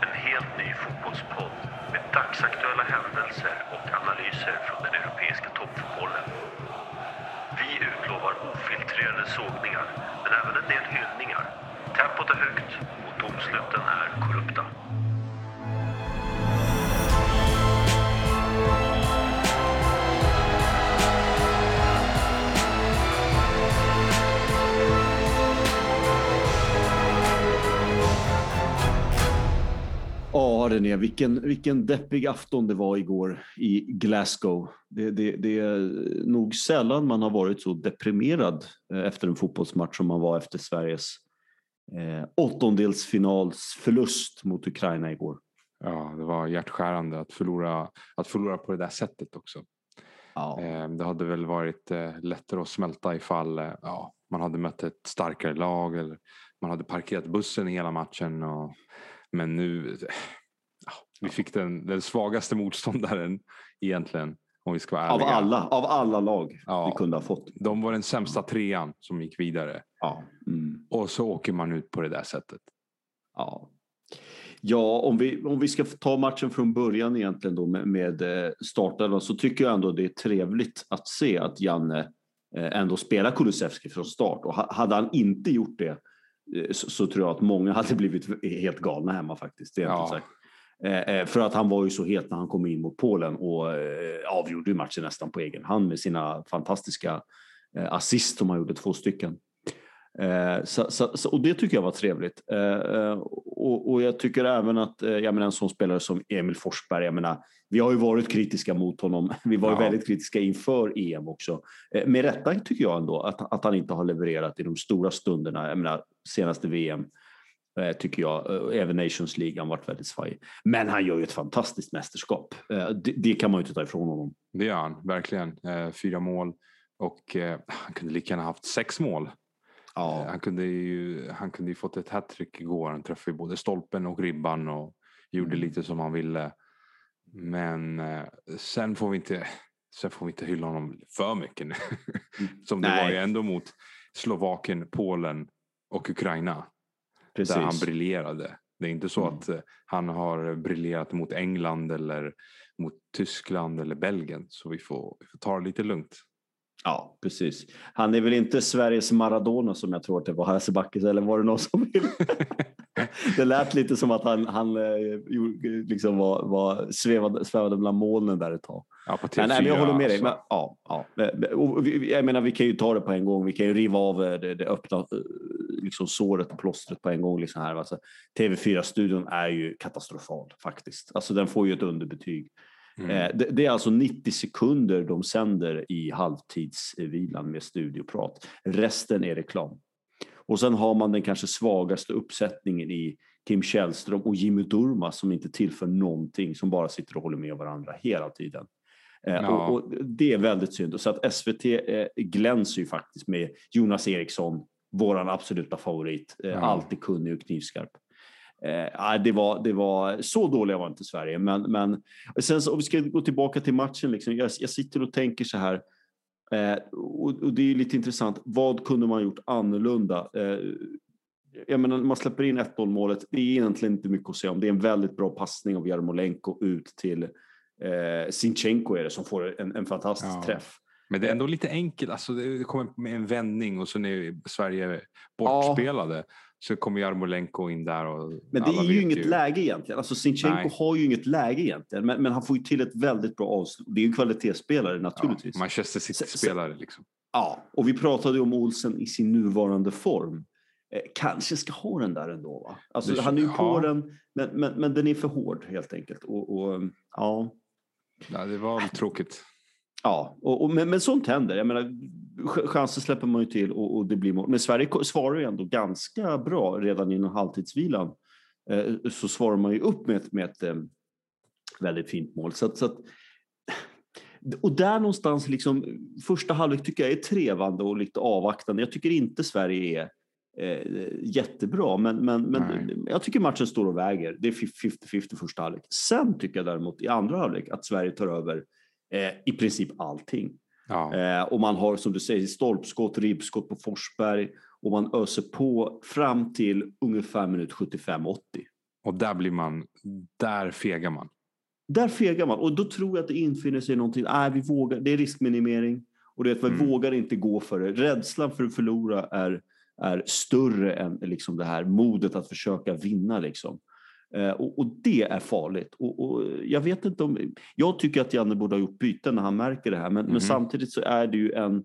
En helt ny fotbollspodd med dagsaktuella händelser och analyser från den europeiska toppfotbollen. Vi utlovar ofiltrerade sågningar, men även en del hyllningar. Tempot är högt och domsluten Ja, René, vilken, vilken deppig afton det var igår i Glasgow. Det, det, det är nog sällan man har varit så deprimerad eh, efter en fotbollsmatch som man var efter Sveriges eh, åttondelsfinalsförlust mot Ukraina igår. Ja, det var hjärtskärande att förlora, att förlora på det där sättet också. Ja. Eh, Det hade väl varit eh, lättare att smälta ifall eh, ja, man hade mött ett starkare lag eller man hade parkerat bussen i hela matchen. Och, men nu, eh, vi fick den, den svagaste motståndaren egentligen. Om vi ska vara Av, alla, av alla lag Ja. vi kunde ha fått. De var den sämsta trean som gick vidare. Ja. Mm. Och så åker man ut på det där sättet. Ja, ja om, vi, om vi ska ta matchen från början egentligen då med, med eh, startelvan så tycker jag ändå det är trevligt att se att Janne eh, ändå spelar Kulusevski från start. Och ha- hade han inte gjort det eh, så, så tror jag att många hade blivit helt galna hemma faktiskt. Det är ja. sagt. Eh, eh, För att han var ju så het när han kom in mot Polen och eh, avgjorde matchen nästan på egen hand med sina fantastiska assist som han gjorde, två stycken. Så, så, och det tycker jag var trevligt. Och, och jag tycker även att jag menar, en sån spelare som Emil Forsberg, jag menar, vi har ju varit kritiska mot honom. Vi var ju Ja. väldigt kritiska inför EM också. Med rätta tycker jag ändå att, att han inte har levererat i de stora stunderna. Jag menar, senaste VM tycker jag, eh, även Nations League, han varit väldigt svajig. Men han gör ju ett fantastiskt mästerskap. Eh, det, det kan man ju inte ta ifrån honom. Det gör han, verkligen. Eh, fyra mål. Och eh, han kunde lika gärna haft sex mål. Ja, Han kunde ju, han kunde ju fått ett hattrick igår. Han träffade både stolpen och ribban och gjorde Mm. lite som han ville. Men eh, sen får vi inte, sen får vi inte hylla honom för mycket nu. som det Nej. var ju ändå mot Slovakien, Polen och Ukraina. Precis. Där han briljerade. Det är inte så Mm. att eh, han har briljerat mot England eller mot Tyskland eller Belgien. Så vi får, vi får ta det lite lugnt. Ja, precis. Han är väl inte Sveriges Maradona som jag tror att det var Hasselbackes, eller var det någon som vill? det lät lite som att han, han eh, liksom var, var svävade, svävade bland molnen där ett tag. Ja, på TV4, Men, nej, men jag håller med dig. alltså. Men, ja, ja. Vi- jag menar, vi kan ju ta det på en gång. Vi kan ju riva av eh, det, det öppna eh, liksom såret och plåstret på en gång. Liksom här. Alltså, TV4-studion är ju katastrofal faktiskt. Alltså, den får ju ett underbetyg. Mm. Det, det är alltså 90 sekunder de sänder i halvtidsvilan med studioprat. Resten är reklam. Och sen har man den kanske svagaste uppsättningen i Kim Källström och Jimmy Durmaz som inte tillför någonting, som bara sitter och håller med varandra hela tiden. Eh, Ja. Och, och det är väldigt synd. Så att SVT eh, glänser ju faktiskt med Jonas Eriksson, våran absoluta favorit, eh, Ja. alltid kunnig och knivskarp. Eh, det, var, det var så dåliga var inte Sverige, men, men sen så, om vi ska gå tillbaka till matchen, liksom, jag, jag sitter och tänker så här, eh, och, och det är lite intressant, vad kunde man gjort annorlunda? Eh, jag menar, man släpper in 1-0 målet, det är egentligen inte mycket att säga om. Det är en väldigt bra passning av Jarmolenko ut till eh, Sinchenko är det, som får en, en fantastisk Ja. träff. Men det är ändå lite enkelt. Alltså det kommer med en vändning och så när Sverige bortspelade så kommer Jarmolenko in där. Och Men det är ju inget läge egentligen. Alltså Sinchenko Nej. har ju inget läge egentligen, men, men han får ju till ett väldigt bra avslut. Det är ju en kvalitetsspelare naturligtvis. Ja, Manchester City-spelare liksom. Ja, och vi pratade ju om Olsen i sin nuvarande form. Eh, kanske ska ha den där ändå. Va? Alltså, Det- han är ju på den, men, men, men den är för hård helt enkelt. Och, och, ja, Ja, det var tråkigt. Ja. Och, och, men, men sånt händer. Jag menar, ch- chanser släpper man ju till och, och det blir mål. Men Sverige svarar ju ändå ganska bra redan innan halvtidsvilan. Eh, så svarar man ju upp med ett, med ett eh, väldigt fint mål. Så så att, och där någonstans, liksom, första halvlek tycker jag är trevande och lite avvaktande. Jag tycker inte Sverige är eh, jättebra, men, men, men Nej. jag tycker matchen står och väger. Det är 50-50 första halvlek. Sen tycker jag däremot i andra halvlek att Sverige tar över i princip allting. Ja. Eh, och man har som du säger stolpskott, ribbskott på Forsberg och man öser på fram till ungefär minut 75-80. Och där blir man, där fegar man. Där fegar man och då tror jag att det infinner sig någonting. Nej, vi vågar. Det är riskminimering och det är att vi Mm. vågar inte gå för det. Rädslan för att förlora är, är större än liksom det här modet att försöka vinna. Liksom. Eh, och, och det är farligt. Och, och jag vet inte om... Jag tycker att Janne borde ha gjort byten när han märker det här, men, men Mhm. samtidigt så är det ju en...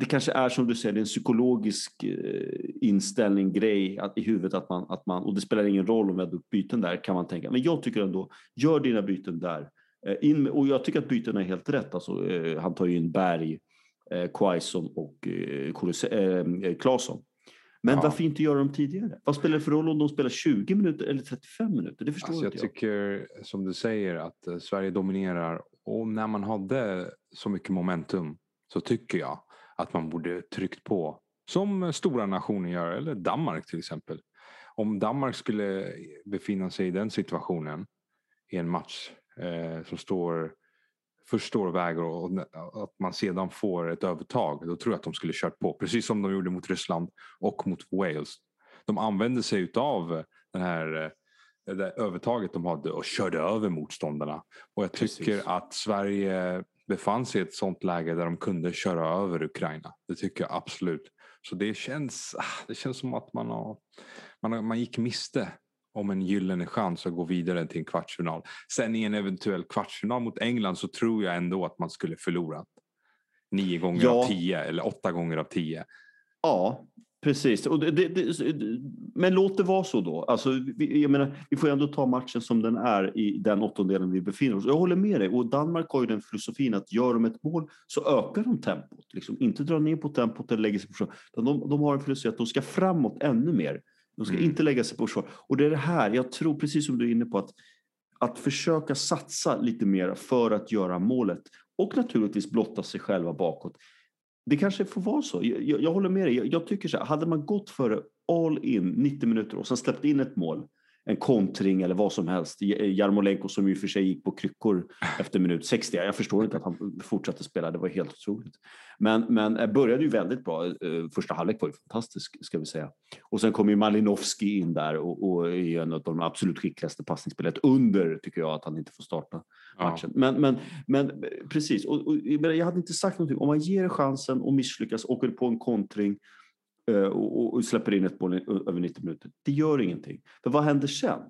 Det kanske är som du säger, en psykologisk eh, inställning, grej att, i huvudet att man, att man, och det spelar ingen roll om vi hade gjort byten där kan man tänka. Men jag tycker ändå, gör dina byten där. Eh, in, med- och jag tycker att bytena är helt rätt. Alltså, han tar ju in Berg, eh, Quaison och eh. Men Ja. varför inte göra dem tidigare? Vad spelar det för roll om de spelar 20 minuter eller 35 minuter? Det förstår Alltså jag inte jag. tycker som du säger att eh, Sverige dominerar och när man hade så mycket momentum så tycker jag att man borde tryckt på som eh, stora nationer gör eller Danmark till exempel. Om Danmark skulle befinna sig i den situationen i en match eh, som står först står och väger och och att man sedan får ett övertag då tror jag att de skulle kört på precis som de gjorde mot Ryssland och mot Wales. De använde sig den här eh, det där övertaget de hade och körde över motståndarna. Och jag tycker Precis. att Sverige befann sig i ett sånt läge där de kunde köra över Ukraina. Det tycker jag absolut. Så det känns, ah, det känns som att man, har, man, har, man gick miste om en gyllene chans att gå vidare till en kvartsfinal. Sen i en eventuell kvartsfinal mot England så tror jag ändå att man skulle förlora. Nio gånger Ja. av tio eller åtta gånger av tio. Ja, precis. Och det, det, det, men låt det vara så då. Alltså, vi, jag menar, vi får ändå ta matchen som den är i den åttondelen vi befinner oss. Jag håller med dig. Och Danmark har ju den filosofin att gör de ett mål så ökar de tempot. Liksom. Inte dra ner på tempot eller lägga sig på De, de har en filosofi att de ska framåt ännu mer. De ska Mm. inte lägga sig på försvar. Och det är det här, jag tror precis som du är inne på, att, att försöka satsa lite mer för att göra målet. Och naturligtvis blotta sig själva bakåt. Det kanske får vara så. Jag, jag, jag håller med dig. Jag, jag tycker så här, hade man gått för all in 90 minuter och sen släppt in ett mål, en kontring eller vad som helst. J- Jarmolenko som ju för sig gick på kryckor efter minut 60. Jag förstår inte att han fortsatte spela, det var helt otroligt. Men, men eh, började ju väldigt bra. Eh, Första halvlek var ju fantastisk ska vi säga. Och sen kom ju Malinowski in där och, och är en av de absolut skickligaste passningsspelarna. Ett under tycker jag att han inte får starta Ja. matchen. Men, men, men eh, precis, och, och, jag hade inte sagt någonting. Om man ger chansen och misslyckas, åker på en kontring eh, och, och- och släpper in ett mål över 90 minuter. Det gör ingenting. För vad händer sen?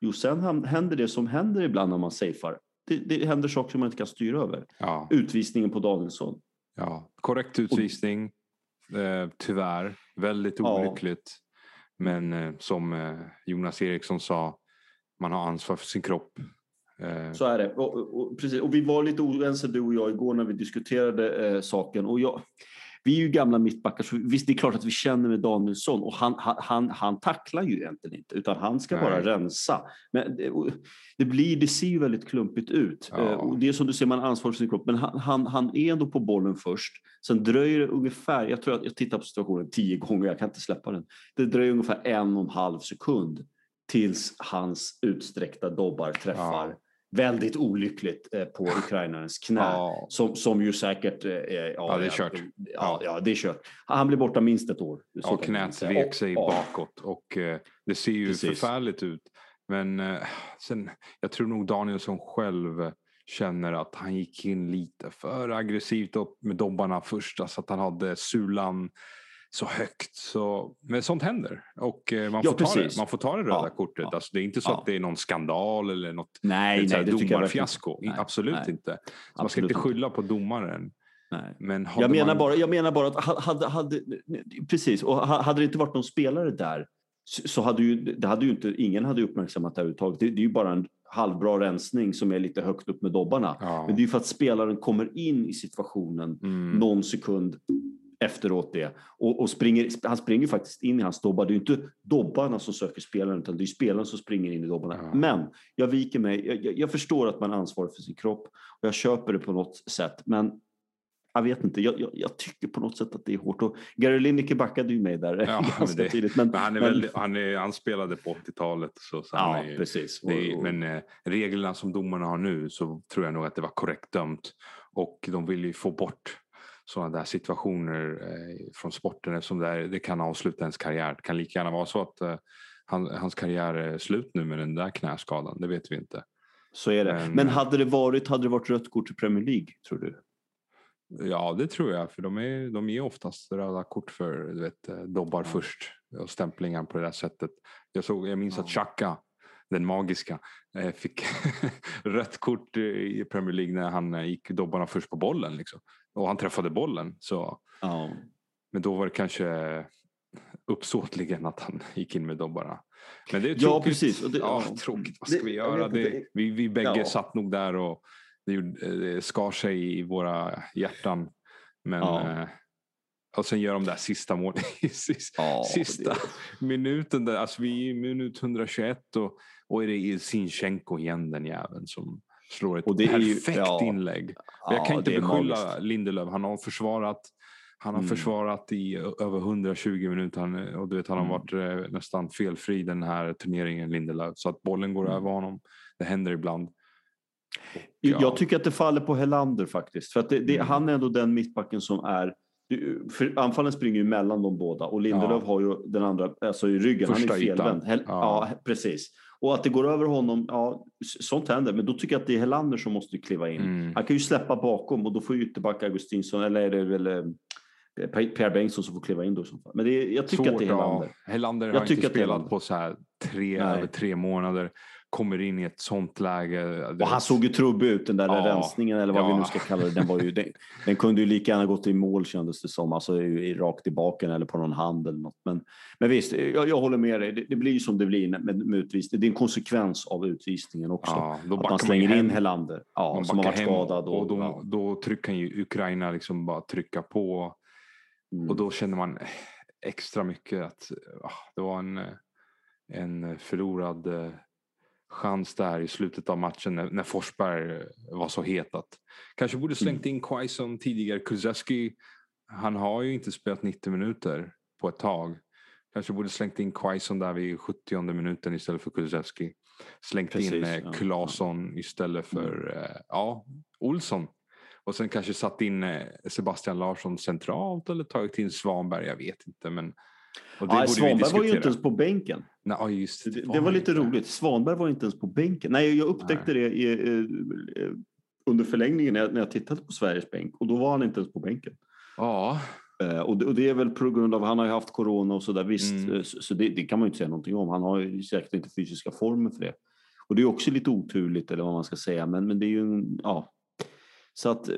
Jo, sen händer det som händer ibland när man safear. Det, det händer saker som man inte kan styra över. Ja. Utvisningen på Danielsson. Ja, korrekt utvisning. Eh, tyvärr. Väldigt Ja. olyckligt. Men eh, som eh, Jonas Eriksson sa, man har ansvar för sin kropp. Eh, Så är det. Och, och, och, precis. och vi var lite oense du och jag igår när vi diskuterade eh, saken. Och jag, vi är ju gamla mittbackar så visst det är klart att vi känner med Danielsson och han, han, han, tacklar ju egentligen inte utan han ska Nej. bara rensa. Men det, det, blir, det ser ju väldigt klumpigt ut. Ja. Eh, och det är som du ser, man har ansvar för sin kropp men han, han, han är ändå på bollen först. Sen dröjer det ungefär, jag tror att jag tittar på situationen tio gånger, jag kan inte släppa den. Det dröjer ungefär en och en halv sekund tills hans utsträckta dobbar träffar. Väldigt olyckligt eh, på ukrainarens knä. ja, Som, som ju säkert... Eh, ja, Ja, det är kört. Ja, ja, det är kört. Han blir borta minst ett år. Ja, knät vek Och- sig ja, bakåt och eh, det ser ju Precis. förfärligt ut. Men sen, jag tror nog Danielsson själv känner att han gick in lite för aggressivt upp med dobbarna först. Alltså att han hade sulan så högt. Så, men sånt händer. Och eh, man, Ja, får ta det, man får ta det röda Ja, kortet. ja, Alltså, det är inte så ja. att det är någon skandal eller något Nej, nej, domarfiasko. Nej, Absolut nej. inte. Så man ska Absolut inte skylla på domaren. Men Jag menar, man... bara, jag menar bara att ha- hade, hade, precis, och ha- hade det inte varit någon spelare där så hade ju, det hade ju inte, ingen hade uppmärksammat det överhuvudtaget. Det, det är ju bara en halvbra rensning som är lite högt upp med dobbarna. Men det är ju för att spelaren kommer in i situationen Mm. någon sekund efteråt det. Och, och springer, han springer faktiskt in i hans dobbar. Det är inte dobbarna som söker spelaren utan det är spelaren som springer in i dobbarna. Ja. Men jag viker mig. Jag, jag, förstår att man är ansvarig för sin kropp och jag köper det på något sätt. Men jag vet inte, jag, jag, jag tycker på något sätt att det är hårt. Och Gary Lineker backade ju mig där Ja, ganska det- tidigt. Men, Men han, är men- väldigt, han, är, han spelade på 80-talet. Så, så Ja, är, precis. det och- men eh, reglerna som domarna har nu så tror jag nog att det var korrekt dömt. Och de vill ju få bort sådana där situationer eh, från sporten eftersom det, är, det kan avsluta ens karriär. Det kan lika gärna vara så att eh, han, hans karriär är slut nu med den där knäskadan. Det vet vi inte. Så är det. Men, Men hade det varit, hade det varit rött kort i Premier League, tror du? Ja, det tror jag. För de är, de är oftast röda kort för du vet, eh, dobbar ja. först och stämplingar på det där sättet. Jag, såg, jag minns ja. att Xhaka, den magiska, eh, fick rött kort i Premier League när han eh, gick dobbarna först på bollen. Liksom. Och han träffade bollen. Så. Ja. Men då var det kanske uppsåtligen att han gick in med dobbarna. Men det är tråkigt. Ja, precis. Det, ja, tråkigt. Vad ska det, vi göra? Det, vi, vi bägge ja. satt nog där och det, det skar sig i våra hjärtan. Men, ja. eh, och sen gör de där sista målen sista, ja, sista minuten. Där, alltså vi är i minut 121 och, och är det Sinchenko igen den jäveln som slår ett perfekt ju, ja, inlägg. jag kan inte beskylla Lindelöf. Han har försvarat han har mm. försvarat i över 120 minuter han, och du vet, han har mm. varit eh, nästan felfri den här turneringen Lindelöf. Så att bollen går mm. över honom. Det händer ibland. Ja. Jag tycker att det faller på Helander faktiskt. För att det, det, mm. Han är ändå den mittbacken som är för anfallen springer ju mellan de båda och Lindelöf ja. har ju den andra alltså i ryggen. Första han är felvänd. Ja. ja. precis. Och att det går över honom, ja, sånt händer. Men då tycker jag att det är Helander som måste kliva in. Mm. Han kan ju släppa bakom och då får ytterback Augustinsson, eller är det väl Per Bengtsson som får kliva in då. Men det, jag tycker Svårt, att det är Helander. Ja. Helander har jag inte spelat på så här tre, över tre månader kommer in i ett sånt läge. Och han såg ju trubbig ut den där ja, rensningen eller vad ja. vi nu ska kalla det. Den, var ju, den, den, kunde ju lika gärna gått i mål kändes det som. Alltså rakt i baken eller på någon hand eller något. Men, men visst, jag, jag håller med dig. Det, det, blir som det blir med, med utvisning. Det är en konsekvens av utvisningen också. Ja, att man slänger man in Helander ja, som har varit skadad. Och, och då, då trycker ju Ukraina liksom bara trycka på. Mm. Och då känner man extra mycket att ah, det var en, en förlorad eh, chans där i slutet av matchen när, när Forsberg var så het att kanske borde slängt mm. in Quaison tidigare. Kuzeski, han har ju inte spelat 90 minuter på ett tag. Kanske borde slängt in Quaison där vid 70 minuten istället för Kuzeski. Slängt Precis, in eh, Claesson ja. istället för mm. eh, ja, Olsson. Och sen kanske satt in eh, Sebastian Larsson centralt eller tagit in Svanberg, jag vet inte. Men och det ja, Svanberg var ju inte ens på bänken. Nej, just det, det, var lite roligt. Svanberg var inte ens på bänken. Nej, jag upptäckte Nej. det i, eh, under förlängningen när jag, när jag tittade på Sveriges bänk och då var han inte ens på bänken. Ja. Uh, och, det, och, det, är väl på grund av han har ju haft corona och sådär. Visst, mm. Eh, så, så det, det, kan man ju inte säga någonting om. Han har ju säkert inte fysiska former för det. Och det är också lite oturligt eller vad man ska säga. Men, men det är ju, ja. Så att,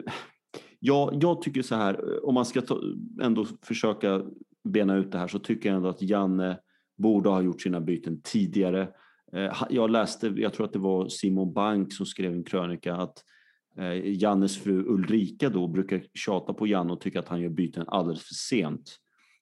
ja, jag tycker så här, om man ska ta, ändå försöka bena ut det här så tycker jag ändå att Janne borde ha gjort sina byten tidigare. Eh, jag läste, jag tror att det var Simon Bank som skrev en krönika att eh, Jannes fru Ulrika då brukar tjata på Janne och tycka att han gör byten alldeles för sent.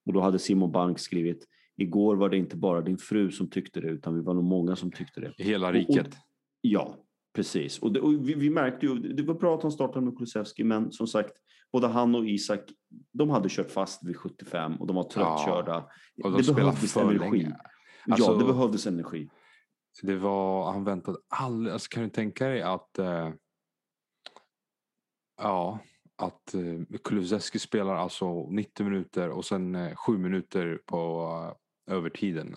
Och då hade Simon Bank skrivit Igår var det inte bara din fru som tyckte det utan vi var nog många som tyckte det. Hela riket? Och, och, ja, precis. Och, det, och vi, vi, märkte ju, det var bra att han startade med Kulusevski men som sagt både han och Isak, de hade kört fast vid 75 och de var tröttkörda. Ja, och de det behövdes energi. Alltså, ja, det behövdes energi. Det var, han väntade alldeles, alltså, kan du tänka dig att eh, ja, att eh, Kulusevski spelar alltså 90 minuter och sen eh, 7 minuter på eh, övertiden.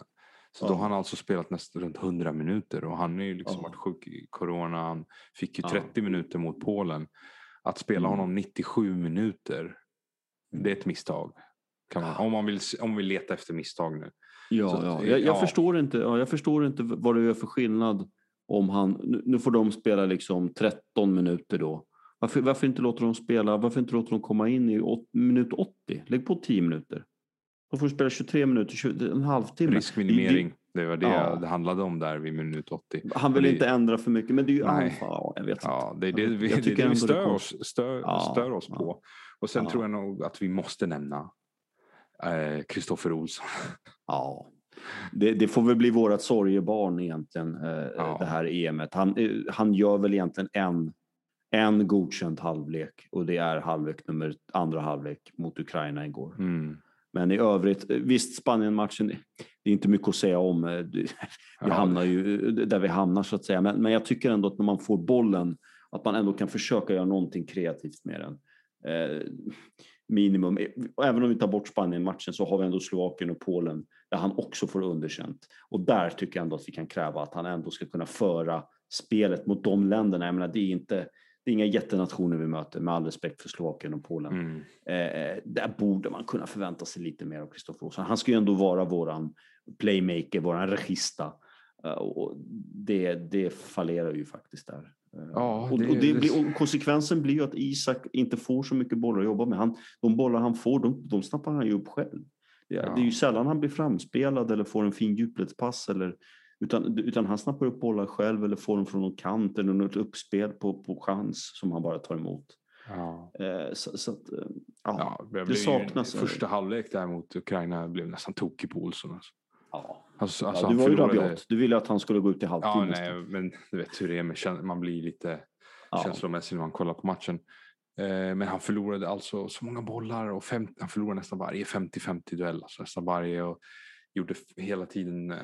Så ja. då har han alltså spelat nästan runt 100 minuter och han är ju liksom ja. varit sjuk i corona. Han fick ju 30 ja. minuter mot Polen. Att spela mm. honom 97 minuter, det är ett misstag. Man, om, man vill, om man vill leta efter misstag nu. Ja, Så, ja. Jag, jag Förstår inte, ja, jag förstår inte vad det gör för skillnad om han, nu får de spela liksom 13 minuter då. Varför, varför inte låter de spela, varför inte låter de komma in i åt, minut 80? Lägg på 10 minuter. Då får du spela 23 minuter, 20, en halvtimme. Riskminimering. Det var det ja. det handlade om där vid minut 80. Han vill det, inte ändra för mycket, men det är ju Nej. Ja, jag vet ja, det är det vi, det, det vi stör, oss, stör, ja, stör oss på. Och sen tror jag nog att vi måste nämna Kristoffer eh, Olsson. Ja, det, det, får väl bli vårat sorgebarn egentligen, eh, det här EMet. Han, eh, han gör väl egentligen en, en godkänd halvlek och det är halvlek nummer, andra halvlek mot Ukraina igår. Mm. Men i övrigt, visst Spanien-matchen, det är inte mycket att säga om. Vi ja. hamnar ju där vi hamnar så att säga. Men, men jag tycker ändå att när man får bollen, att man ändå kan försöka göra någonting kreativt med den. Eh, minimum. Även om vi tar bort Spanien-matchen så har vi ändå Slovakien och Polen där han också får underkänt. Och där tycker jag ändå att vi kan kräva att han ändå ska kunna föra spelet mot de länderna. Jag menar, det är inte det är inga jättenationer vi möter, med all respekt för Slovakien och Polen. Mm. Eh, där borde man kunna förvänta sig lite mer av Kristoffer Olsson. Han ska ju ändå vara våran playmaker, våran regista. Eh, och det, det fallerar ju faktiskt där. Eh, ja, och, det, och, det blir, och konsekvensen blir ju att Isak inte får så mycket bollar att jobba med. Han, de bollar han får, de, de snappar han ju upp själv. Det, ja. det är ju sällan han blir framspelad eller får en fin djupledspass eller utan, utan han snappar upp bollar själv eller får dem från någon kant eller något uppspel på, på chans som han bara tar emot. Ja. Eh, så, så att, eh, ja, ja, det saknas. Första halvlek där mot Ukraina blev nästan tokig på Olsson. Alltså. Ja. Alltså, alltså, du var ju rabiat. Du ville att han skulle gå ut i halvtid. Nej, men du vet hur det är man blir lite ja. känslomässig när man kollar på matchen. Eh, men han förlorade alltså så många bollar och 50, han förlorade nästan varje 50-50 duell. Alltså nästan varje och gjorde hela tiden eh,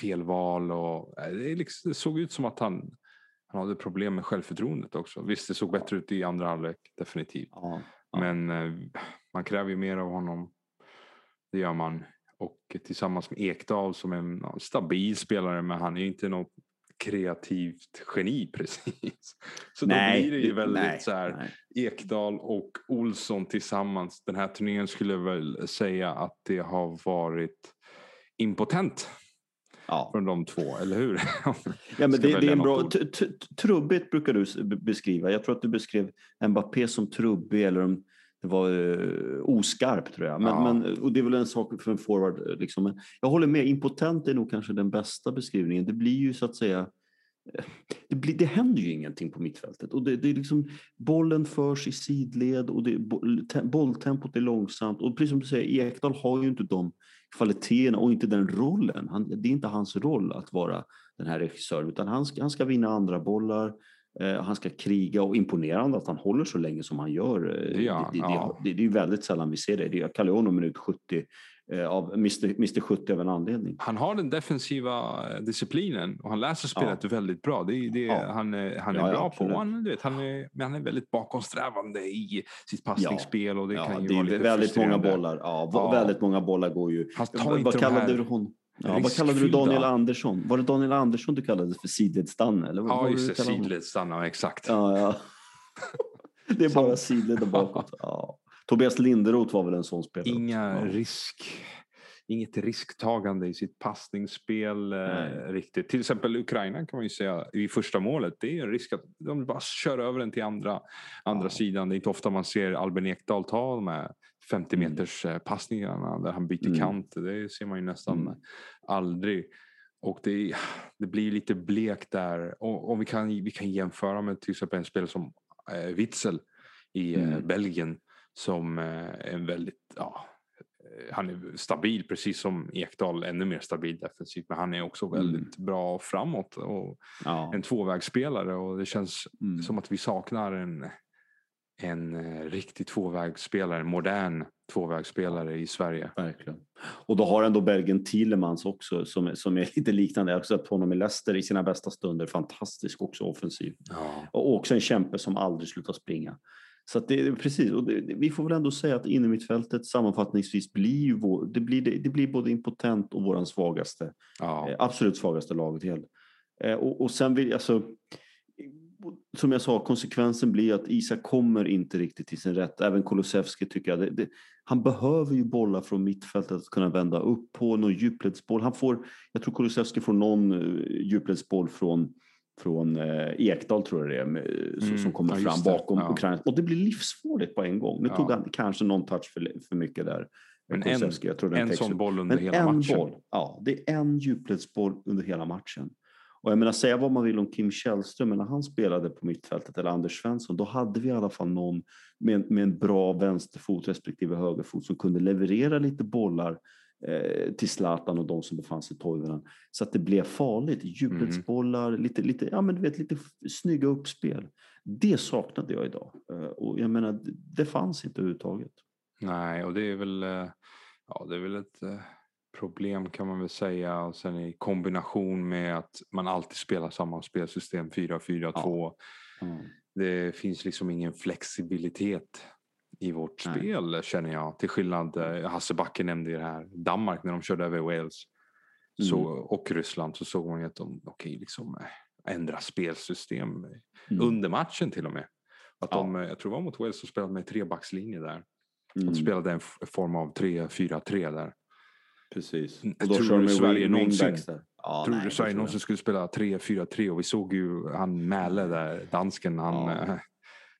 felval och eh, det, liksom, det såg ut som att han, han hade problem med självförtroendet också. Visst, det såg bättre ut i andra halvlek, definitivt. Ja, ja. Men eh, man kräver ju mer av honom. Det gör man. Och tillsammans med Ekdal som är en stabil spelare, men han är ju inte något kreativt geni precis. Så nej, då blir det ju väldigt nej, så här, nej. Ekdal och Olsson tillsammans. Den här turneringen skulle jag väl säga att det har varit impotent ja. från de två, eller hur? ja, men det, det, är en bra... Trubbigt brukar du beskriva. Jag tror att du beskrev Mbappé som trubbig eller om det var uh, oskarp tror jag. Men, ja. men, och det är väl en sak för en forward. Liksom. Men jag håller med, impotent är nog kanske den bästa beskrivningen. Det blir ju så att säga eh, det, blir, det händer ju ingenting på mittfältet. Och det, det är liksom, bollen förs i sidled och det, bolltempot är långsamt. Och precis som du säger, Ekdal har ju inte de kvaliteterna och inte den rollen. Han, det är inte hans roll att vara den här regissören utan han ska, han ska vinna andra bollar, eh, han ska kriga och imponerande att han håller så länge som han gör. Eh, det, ja, det, ja. det, det, är väldigt sällan vi ser det. det är Caleono minut 70 eh, av Mr, Mr 70 av en anledning. Han har den defensiva eh, disciplinen och han läser spelet ja. väldigt bra. Det det ja. han, är, han är bra på. Han, du vet, han, är, men han är väldigt bakomsträvande i sitt passningsspel. Och det kan ju det är väldigt många bollar. Ja, Väldigt många bollar går ju. Han tar inte Vad kallade du hon? Ja, vad kallade du Daniel Andersson? Var det Daniel Andersson du kallade för sidledsstanne? Eller ja, just det. Sidledsstanne, exakt. Ja, ja. det är bara sidled och bakåt. Ja. Tobias Linderoth var väl en sån spelare? Inga ja. risk, inget risktagande i sitt passningsspel eh, riktigt. Till exempel Ukraina kan man ju säga i första målet. Det är en risk att de bara kör över den till andra, andra ja. sidan. Det är inte ofta man ser Albin Ekdal ta de här 50 mm. meters mm. passningarna där han byter mm. kant. Det ser man ju nästan mm. aldrig. Och det, det blir lite blekt där. Och, och, vi, kan, vi kan jämföra med till exempel en spelare som eh, Witzel i eh, mm. Belgien som eh, är en väldigt, ja, eh, han är stabil precis som Ekdal, ännu mer stabil defensivt. Men han är också mm. väldigt mm. bra framåt och ja. en tvåvägsspelare och det känns mm. som att vi saknar en, en eh, riktig tvåvägsspelare, en modern tvåvägsspelare i Sverige. Verkligen. Och då har ändå Bergen Thielemans också som, som är lite liknande. Jag har sett honom i Leicester i sina bästa stunder. Fantastisk också offensiv. Ja. Och också en kämpe som aldrig slutar springa. Så att det, precis, och det, vi får väl ändå säga att innermittfältet sammanfattningsvis blir ju vår, det, blir, det, det blir både impotent och våran svagaste, ja. eh, absolut svagaste laget. Helt. Eh, och, och sen vill alltså, som jag sa, konsekvensen blir att Isak kommer inte riktigt till sin rätt. Även Kulusevski tycker jag. Det, det, han behöver ju bollar från mittfältet att kunna vända upp på någon djupledsboll. Han får, jag tror Kulusevski får någon uh, djupledsboll från från eh, Ekdal tror jag det är, mm, som kommer ja, fram bakom ja. Ukraina. Och det blir livsfarligt på en gång. Nu ja. tog han kanske någon touch för, för mycket där. Men en, jag tror en sån boll under Men hela en matchen. Boll, ja, det är en djupledsboll under hela matchen. Och jag menar, säga vad man vill om Kim Källström, men när han spelade på mittfältet, eller Anders Svensson, då hade vi i alla fall någon med, med en bra vänsterfot respektive högerfot som kunde leverera lite bollar till Zlatan och de som befann sig i Toivonen. Så att det blev farligt. Djupledsbollar, mm. lite, lite, ja, men du vet, lite snygga uppspel. Det saknade jag idag. Eh, och jag menar, det fanns inte överhuvudtaget. Nej, och det är väl, eh, ja, det är väl ett eh, problem kan man väl säga. Och sen i kombination med att man alltid spelar samma spelsystem 4-4-2. Ja. Mm. Det finns liksom ingen flexibilitet i vårt Nej. spel känner jag. Till skillnad, eh, Hasse Backe nämnde ju det här, Danmark när de körde över Wales så, Mm. och Ryssland så såg man ju att de okej, liksom, eh, ändra spelsystem Mm. under matchen till och med. Att Ja. de, eh, jag tror det var mot Wales som spelade med trebackslinje där. Mm. De spelade en form av 3-4-3 där. Precis. Mm, Och då tror du Sverige någonsin-. Ja, tror nej, du Sverige någonsin skulle spela 3-4-3 och vi såg ju han Mäle där, dansken, han, Ja.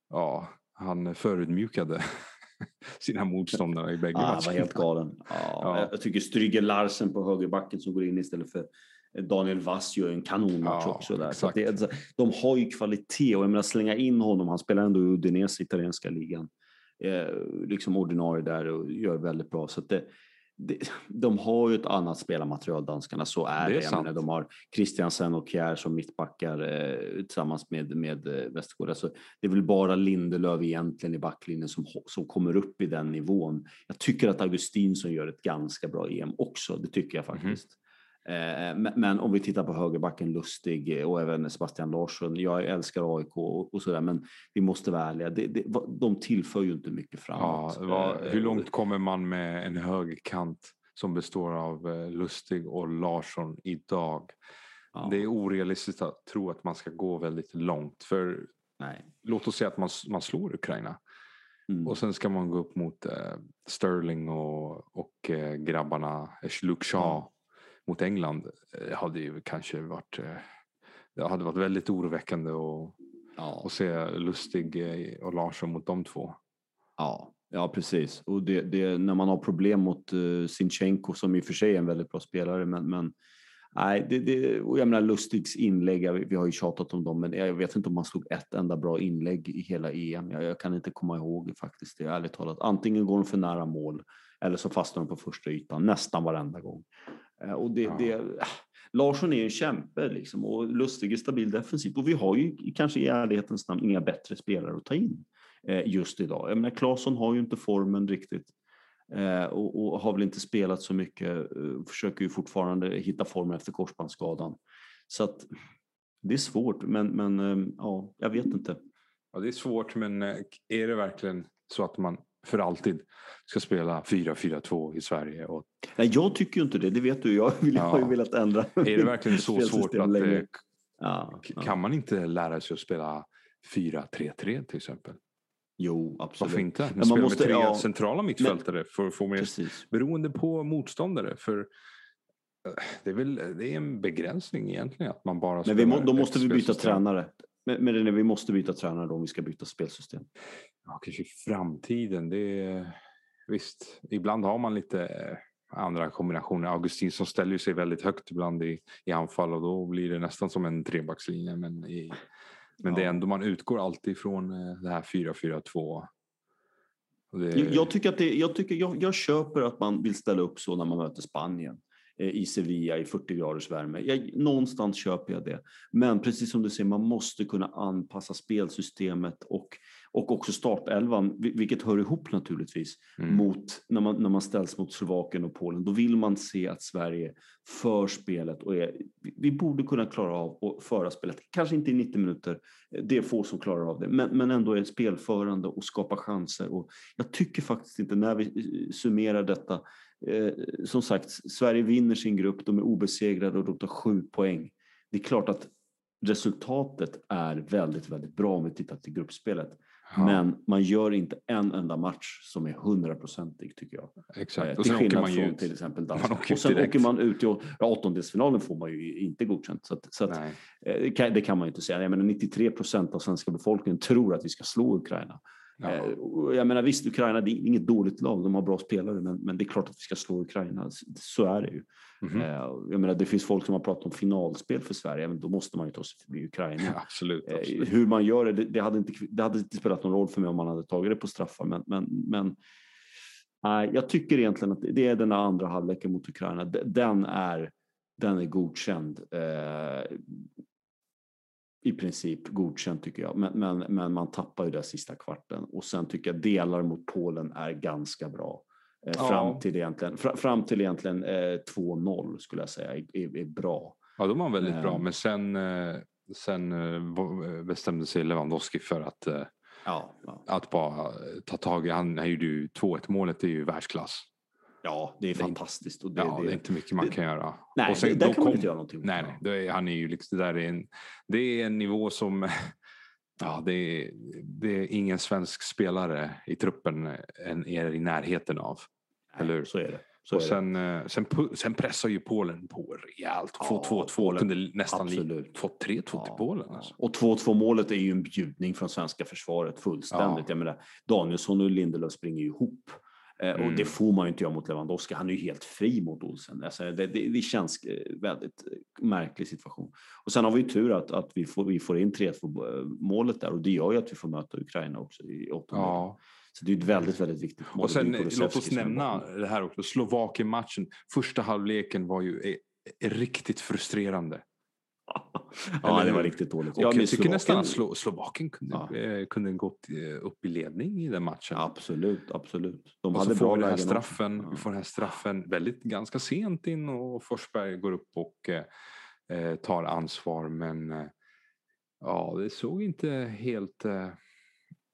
ja. Han förödmjukade sina motståndare i bägge Ja, han var matcherna. helt galen. Ja, Ja. Jag tycker Stryger Larsen på högerbacken som går in istället för Daniel Vass gör en kanonmatch Ja, också. Där. Så det, alltså, de har ju kvalitet och jag menar slänga in honom, han spelar ändå i Udinese, italienska ligan. Eh, liksom ordinarie där och gör väldigt bra. Så det, de har ju ett annat spelarmaterial, danskarna, så är Det är det. Menar, de har Christiansen och Kjär som mittbackar eh, tillsammans med, med eh, Westergård. Alltså, det är väl bara Lindelöf egentligen i backlinjen som, som kommer upp i den nivån. Jag tycker att Augustinsson gör ett ganska bra EM också, det tycker jag faktiskt. Eh, men, men om vi tittar på högerbacken Lustig eh, och även Sebastian Larsson. Jag älskar AIK och, sådär, men vi måste vara ärliga. Det, det, de tillför ju inte mycket Ja, framåt. vad, Eh, hur långt kommer man med en högerkant som består av eh, Lustig och Larsson idag? ja, Det är orealistiskt att tro att man ska gå väldigt långt. För nej. låt oss säga att man, man slår Ukraina. Mm. Och sen ska man gå upp mot eh, Sterling och, och eh, grabbarna eh, Luke Shaw Ja. Mot England. Det hade ju kanske varit, eh, det hade varit väldigt oroväckande att, ja. att se Lustig eh, och Larsson mot de två. Ja, ja precis. Och det, det, när man har problem mot uh, Sinchenko som i och för sig är en väldigt bra spelare, men, men nej, det, det, och jag menar Lustigs inlägg, jag- vi har ju tjatat om dem, men jag vet inte om han slog ett enda bra inlägg i hela EM. Jag, jag kan inte komma ihåg faktiskt det, ärligt talat. Antingen går de för nära mål eller så fastnar de på första ytan nästan varenda gång. Eh, Och det, Ja. det, äh, Larsson är en kämpe liksom, och Lustig är stabil defensivt och vi har ju kanske i ärlighetens namn inga bättre spelare att ta in eh, just idag. Jag menar, Claesson har ju inte formen riktigt eh, och, och har väl inte spelat så mycket. Försöker ju fortfarande hitta formen efter korsbandsskadan. Så att det är svårt, men, men ja, jag vet inte. Ja, det är svårt men är det verkligen så att man för alltid ska spela 4-4-2 i Sverige? Och Nej, jag tycker ju inte det, det vet du. Jag vill, Ja. har ju velat ändra. är det verkligen så svårt att länge. eh, Ja, kan man inte lära sig att spela 4-3-3 till exempel? Jo, absolut. Varför inte? man Man måste- med tre ja. centrala mittfältare för att få mer Precis. beroende på motståndare. För eh, det är väl det är en begränsning egentligen att man bara Men vi må, då måste vi byta tränare. Men, men vi måste byta tränare då om vi ska byta spelsystem. Ja, kanske i framtiden. Det är, visst, ibland har man lite eh, andra kombinationer. Augustinsson ställer sig väldigt högt ibland i, i anfall och då blir det nästan som en trebackslinje. Men, i, men det är Ja. ändå, man utgår alltid från eh, det här 4-4-2. Och det- Jag, jag, tycker att det, jag, tycker, jag, jag köper att man vill ställa upp så när man möter Spanien Eh, i Sevilla i 40 graders värme. Jag, någonstans köper jag det. Men precis som du säger, man måste kunna anpassa spelsystemet och, och också startelvan, vil- vilket hör ihop naturligtvis, Mm. mot, när, man, när man ställs mot Slovakien och Polen. Då vill man se att Sverige för spelet och är, vi- borde kunna klara av att föra spelet. Kanske inte i 90 minuter, det är få som klarar av det, men, men ändå är spelförande och skapa chanser. Och jag tycker faktiskt inte, när vi eh, summerar detta, eh, som sagt, Sverige vinner sin grupp, de är obesegrade och de tar sju poäng. Det är klart att resultatet är väldigt, väldigt bra om vi tittar till gruppspelet. Ja, Men man gör inte en enda match som är hundraprocentig tycker jag. exakt. Eh, Och till sen åker man ju från ut. till exempel Danmark. Och sen direkt. åker man ut i ja, åttondelsfinalen får man ju inte godkänt. Så, att, så att, eh, det, kan, det kan man ju inte säga. Jag menar 93 procent av svenska befolkningen tror att vi ska slå Ukraina. Ja. Eh, Jag menar visst, Ukraina det är inget dåligt lag, de har bra spelare, men, men det är klart att vi ska slå Ukraina. Så- är det ju. Mhm. Eh, Jag menar, det finns folk som har pratat om finalspel för Sverige, men då måste man ju ta sig förbi Ukraina. Ja, absolut. Eh, absolut. Hur man gör det, det, hade inte, det hade inte spelat någon roll för mig om man hade tagit det på straffar. Men, men, men nej, jag tycker egentligen att det är den andra halvleken mot Ukraina. Den är, den är godkänd. Eh, I princip godkänd tycker jag. Men, men, men man tappar ju den sista kvarten. Och sen tycker jag delar mot Polen är ganska bra. Eh, Ja. fram, till egentligen, fra, fram till egentligen eh, 2-0 skulle jag säga är, är, är bra. Ja, de var väldigt bra. Ehm. Men sen, eh, sen eh, v- bestämde sig Lewandowski för att eh, Ja, ja. Att bara ta tag i, han, han gjorde ju 2-1 målet, det är ju världsklass. Ja det är fantastiskt. Och det, ja, det, är inte mycket man det- kan göra. nej, sen- där kan man kom- inte göra någonting. Nej, nej. Det är, han är ju liksom, det där är en, det är en nivå som, ja, det är, det är ingen svensk spelare i truppen än är i närheten av. Eller hur? Så är det. Så och sen, eh, sen, sen pressar ju Polen på rejält. Få Ja, 2-2, Polen- kunde nästan fått 3-2 till Ja, Polen. ja. Alltså. Och 2-2 målet är ju en bjudning från svenska försvaret fullständigt. Ja. Jag menar, Danielsson och Lindelöf springer ju ihop. Eh, Och Mm. det får man ju inte göra mot Lewandowski. Han är ju helt fri mot Olsen. Alltså, det, det, det känns eh, väldigt eh, märklig situation. Och sen har vi ju tur att, att vi, får, vi får in 3-2 målet där och det gör ju att vi får möta Ukraina också i åttondelen. Ja. Så det är ett väldigt, väldigt viktigt mål. Och sen är låt oss är nämna det här också. Slovakien-matchen. Första halvleken var ju eh, eh, riktigt frustrerande. Ja, det var riktigt dåligt. Och jag tycker Slovakien- nästan att Slo Slovakien kunde, Ja. eh, kunde gått eh, upp i ledning i den matchen. Absolut, absolut. De Och så hade får bra vi den här straffen, Ja. vi får den här straffen väldigt ganska sent in och Forsberg går upp och eh, eh, tar ansvar men eh, ja det såg inte helt eh,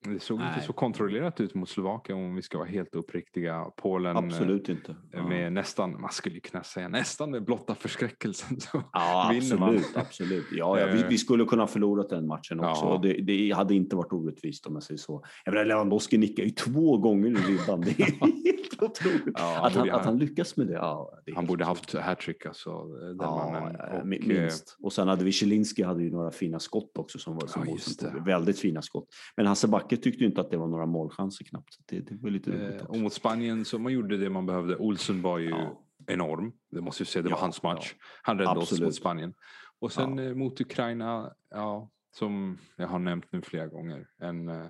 det såg inte Nej. så kontrollerat ut mot Slovakien om vi ska vara helt uppriktiga. Polen eh, Absolut inte. Ja. med nästan, man skulle ju kunna säga nästan med blotta förskräckelsen. Så. Ja, vinner man. absolut. absolut. Ja, ja, vi, Eh. vi skulle kunna ha förlorat den matchen också. Ja. Det, det hade inte varit orättvist om jag säger så. Jag menar, Lewandowski nickar ju två gånger i ribban. Det är helt otroligt. Ja, han att, han, borde- att han lyckas med det. Ja, det Han borde otroligt. haft hattrick alltså. Den Ja, mannen. eh, Och, eh, minst. Och sen hade vi Zielinski hade ju några fina skott också som var som Ja, väldigt fina skott. Men Hasse Backe tyckte inte att det var några målchanser knappt. Det, det var lite Eh, och mot Spanien så man gjorde det man behövde. Olsen var ju Ja. enorm. Det måste jag säga, det var Ja, hans match. ja. Han räddade oss Absolut. mot Spanien. Och sen eh, mot Ukraina, ja, som jag har nämnt nu flera gånger. En, eh,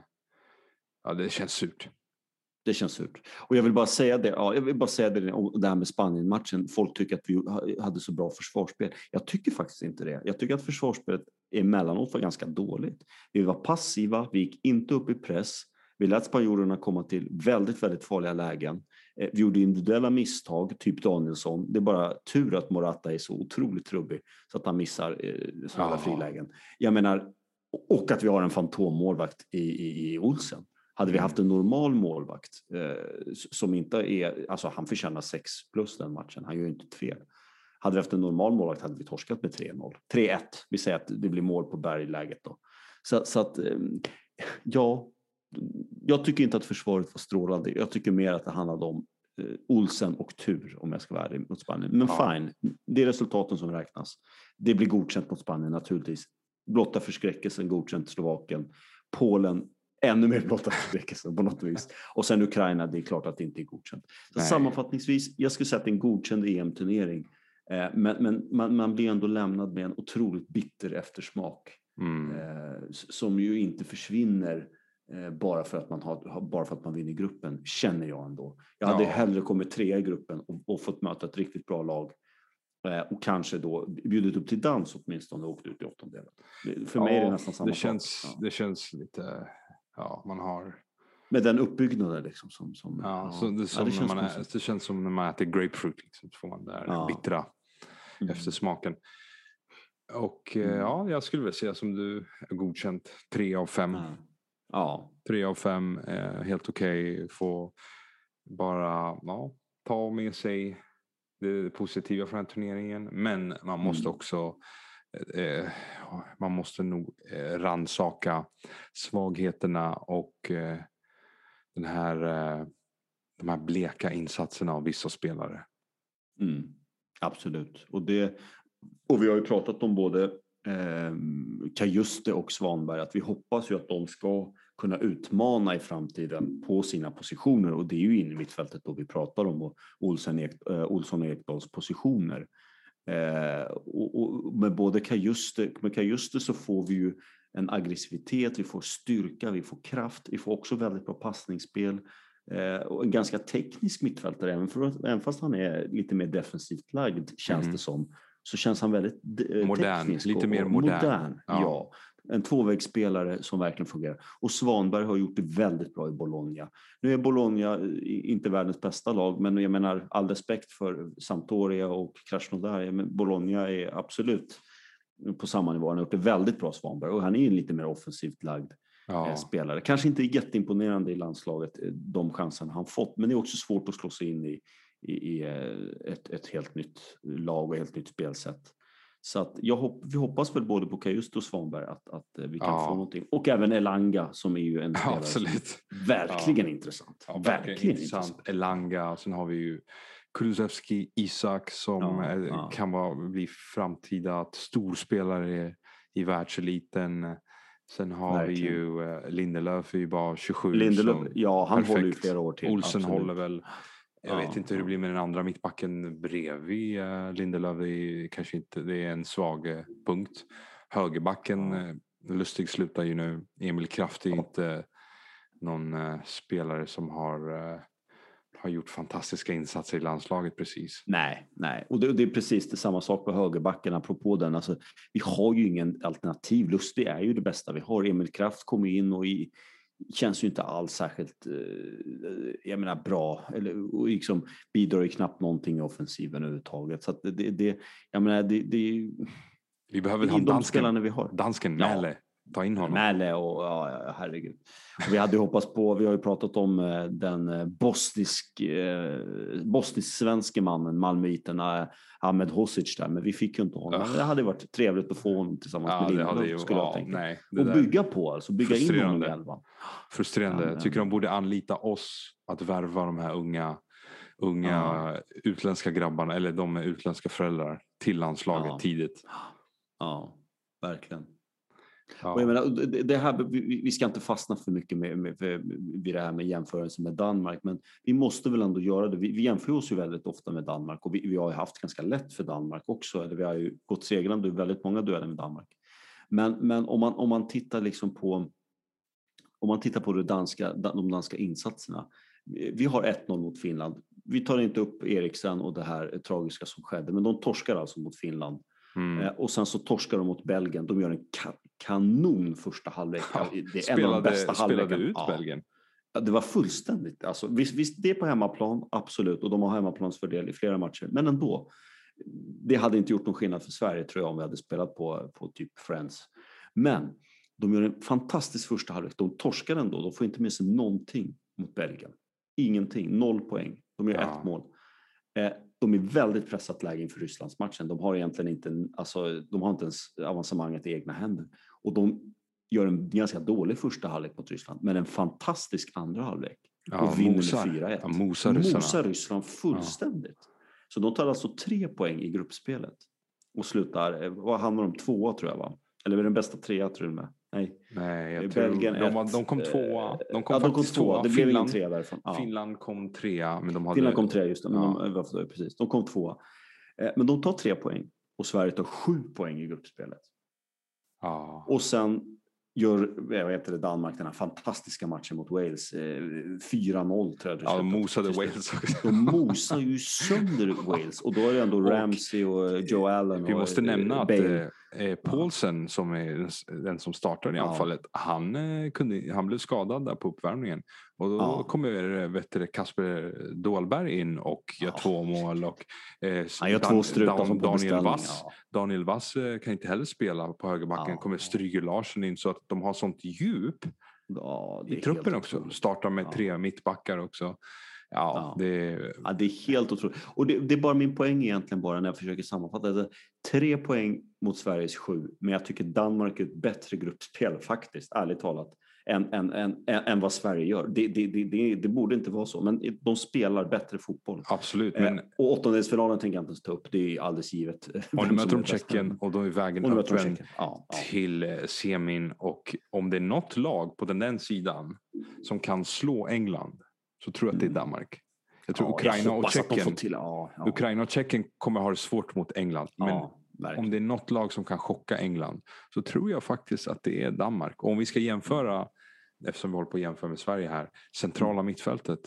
ja, det känns surt. Det känns surt. Och jag vill bara säga det, ja, jag vill bara säga det, det här med Spanien-matchen. Folk tycker att vi ha- hade så bra försvarsspel. Jag tycker faktiskt inte det. Jag tycker att försvarsspelet emellanåt var ganska dåligt. Vi var passiva, vi gick inte upp i press. Vi lät spanjorerna komma till väldigt, väldigt farliga lägen. Eh, Vi gjorde individuella misstag, typ Danielsson. Det är bara tur att Morata är så otroligt trubbig så att han missar eh, sådana Ja. frilägen. Jag menar, och att vi har en fantommålvakt i, i, i Olsen. Hade vi Mm. haft en normal målvakt eh, som inte är, alltså han förtjänar 6 plus den matchen, han gör ju inte fel. Hade vi haft en normal målvakt hade vi torskat med 3-0. 3-1, vi säger att det blir mål på bergläget då. Så, så att, eh, ja, jag tycker inte att försvaret var strålande. Jag tycker mer att det handlade om eh, Olsen och tur om jag ska vara ärlig mot Spanien. Men Ja. fine, det är resultaten som räknas. Det blir godkänt mot Spanien naturligtvis. Blotta förskräckelsen godkänt Slovakien. Polen ännu mer blotta förskräckelsen på något vis. Och sen Ukraina, det är klart att det inte är godkänt. Sammanfattningsvis, jag skulle säga att det är en godkänd EM-turnering. Eh, Men, men man, man blir ändå lämnad med en otroligt bitter eftersmak Mm. eh, som ju inte försvinner eh, bara, för att man har, bara för att man vinner gruppen, känner jag ändå. Jag hade Ja. hellre kommit trea i gruppen och, och fått möta ett riktigt bra lag och kanske då bjudit upp till dans åtminstone och åkt ut i åttondelen. Det- För mig är det Ja, nästan samma det sak. känns, Ja. det känns lite, ja man har, Med den uppbyggnaden liksom. Som, som, ja, Så det, Ja, som det när känns är, det känns som när man äter grapefruit, liksom, så får man den där Ja. bittra Mm. eftersmaken. Och eh, Mm. ja, jag skulle väl säga som du, godkänt tre av fem. Ja. Ja, Tre av fem, eh, helt okej. Få bara ja, ta med sig det positiva från den här turneringen. Men man måste Mm. också eh, man måste nog eh, ransaka svagheterna och eh, den här, eh, de här bleka insatserna av vissa spelare. Mm, absolut. Och, det, och vi har ju pratat om både eh, Kajuste och Svanberg att vi hoppas ju att de ska kunna utmana i framtiden på sina positioner och det är ju in i mittfältet då vi pratar om och Olsen, Ek, eh, Olsson och Ekdals positioner. Eh, och, och med både Kajuste, med Kajuste så får vi ju en aggressivitet, vi får styrka, vi får kraft, vi får också väldigt bra passningsspel. Eh, och en ganska teknisk mittfältare, även, för, även fast han är lite mer defensivt lagd känns Mm. det som, så känns han väldigt eh, Modern, teknisk lite mer och modern. Ja. Ja. En tvåvägsspelare som verkligen fungerar. Och Svanberg har gjort det väldigt bra i Bologna. Nu är Bologna eh, inte världens bästa lag, men jag menar all respekt för Sampdoria och Krasnodar. Men Bologna är absolut på samma nivå. Han har gjort det väldigt bra, Svanberg. Och han är ju lite mer offensivt lagd. Ja. spelare. Kanske inte jätteimponerande i landslaget, de chanserna han fått, men det är också svårt att slå sig in i, i, i ett, ett helt nytt lag och helt nytt spelsätt. Så att jag hopp, vi hoppas väl både på Kajuste och Svanberg att, att vi kan ja. få någonting. Och även Elanga som är ju en spelare Absolut. verkligen ja. intressant. Ja, verkligen, verkligen intressant. intressant. Elanga, sen har vi ju Kulusevski, Isak som är, kan vara, bli framtida storspelare i, i världseliten. Sen har verkligen. vi ju uh, Lindelöf är ju bara 27. Lindelöf, ja han perfekt. håller ju flera år till. Olsen absolut. håller väl jag vet inte hur det blir med den andra mittbacken bredvid uh, Lindelöf. Är kanske inte, det är en svag uh, punkt. Högerbacken, uh, Lustig slutar ju nu. Emil Kraft är inte någon spelare som har har gjort fantastiska insatser i landslaget precis. Nej, nej. och det, det är precis det samma sak på högerbacken apropå den. Alltså, vi har ju ingen alternativ. Lustig är ju det bästa vi har. Emil Kraft kommer in och i, känns ju inte alls särskilt eh, jag menar, bra eller och liksom bidrar ju knappt någonting i offensiven överhuvudtaget. Så det, det, jag menar, det, det, vi behöver ha dansken, vi har. dansken Mäle. Ja. Ta in honom. Mäle och ja, herregud. Och vi hade ju hoppats på, vi har ju pratat om eh, den eh, bosnisk, eh, bosnisk-svenske mannen, malmöiten Ahmed Hosic där, men vi fick ju inte honom. Uh. Det hade varit trevligt att få honom tillsammans ja, med Lindblom, skulle jag tänka. Nej, och bygga på, alltså bygga in honom i elvan. Frustrerande. Jag tycker de borde anlita oss att värva de här unga unga ja. utländska grabbarna, eller de med utländska föräldrar, till landslaget ja. tidigt. Ja, verkligen. Ja. Och jag menar, det här, vi ska inte fastna för mycket med, med, vid det här med jämförelse med Danmark, men vi måste väl ändå göra det. Vi, vi jämför oss ju väldigt ofta med Danmark och vi, vi har haft ganska lätt för Danmark också. Eller vi har ju gått segrande i väldigt många dueller med Danmark. Men, men om, man, om man tittar liksom på om man tittar på det danska, de danska insatserna. Vi har 1-0 mot Finland. Vi tar inte upp Eriksen och det här tragiska som skedde, men de torskar alltså mot Finland Mm. Eh, och sen så torskar de mot Belgien. De gör en kanon första halvlek. Ja, det är spelade, en av de bästa halvlekarna. ut ja. Belgien? Det var fullständigt. Alltså, visst, visst, det är på hemmaplan, absolut. Och de har hemmaplansfördel i flera matcher. Men ändå. Det hade inte gjort någon skillnad för Sverige tror jag om vi hade spelat på, på typ Friends. Men de gör en fantastisk första halvlek. De torskar ändå. De får inte med sig någonting mot Belgien. Ingenting. Noll poäng. De gör ja. ett mål. Eh, de är väldigt pressat läge inför Rysslandsmatchen. De har egentligen inte, alltså, de har inte ens avancemanget i egna händer. Och de gör en ganska dålig första halvlek mot Ryssland, men en fantastisk andra halvlek. Ja, och vinner mosar. med 4-1. Ja, mosar, mosar Ryssland fullständigt. Ja. Så de tar alltså tre poäng i gruppspelet. Och slutar, eh, vad hamnar de tvåa tror jag va? Eller är den bästa trea tror du med? Nej, Nej jag Belgien tror, de, var, de kom tvåa. Eh, de kom ja, de kom tvåa. Det blev ingen trea därifrån. Ja. Finland kom trea. Men de hade... Finland kom trea, just det. Men ja. de, precis. de kom tvåa. Eh, men de tar tre poäng och Sverige tar sju poäng i gruppspelet. Ja. Och sen gör vad heter det, Danmark den här fantastiska matchen mot Wales. 4-0 eh, tror jag. Ja, de mosade Wales också. De mosar ju sönder Wales och då är det ändå Ramsey och Joe Allen. Vi måste nämna att Eh, Paulsen som är den som startar i anfallet, han, eh, kunde, han blev skadad där på uppvärmningen. Och då ja. kommer eh, vet du, Kasper Dolberg in och gör ja. två mål. Och, eh, han gör två strutar Dan, Daniel Wass, ja. Daniel Wass eh, kan inte heller spela på högerbacken. Ja. kommer Stryger Larsen in så att de har sånt djup i truppen också. Startar med tre mittbackar också. Ja, ja. Det... ja, det är helt otroligt. Och det, det, är bara min poäng egentligen bara när jag försöker sammanfatta det. Tre poäng mot Sveriges sju, men jag tycker Danmark är ett bättre gruppspel faktiskt, ärligt talat, än, än, än, än vad Sverige gör. Det, det, det, det, borde inte vara så, men de spelar bättre fotboll. Absolut. Eh, men... och åttondelsfinalen tänker jag inte ens ta upp, det är alldeles givet. Och nu möter de Tjeckien och då är vägen öppen ja, ja. till eh, semin och om det är något lag på den, den sidan som kan slå England så tror jag att det är mm. Danmark. Jag tror ja, Ukraina, jag och Tjeckien, till, ja, ja. Ukraina och Tjeckien kommer ha det svårt mot England. Men om det är något lag som kan chocka England så tror jag faktiskt att det är Danmark. Och om vi ska jämföra, eftersom vi håller på att jämföra med Sverige här, centrala mm. mittfältet.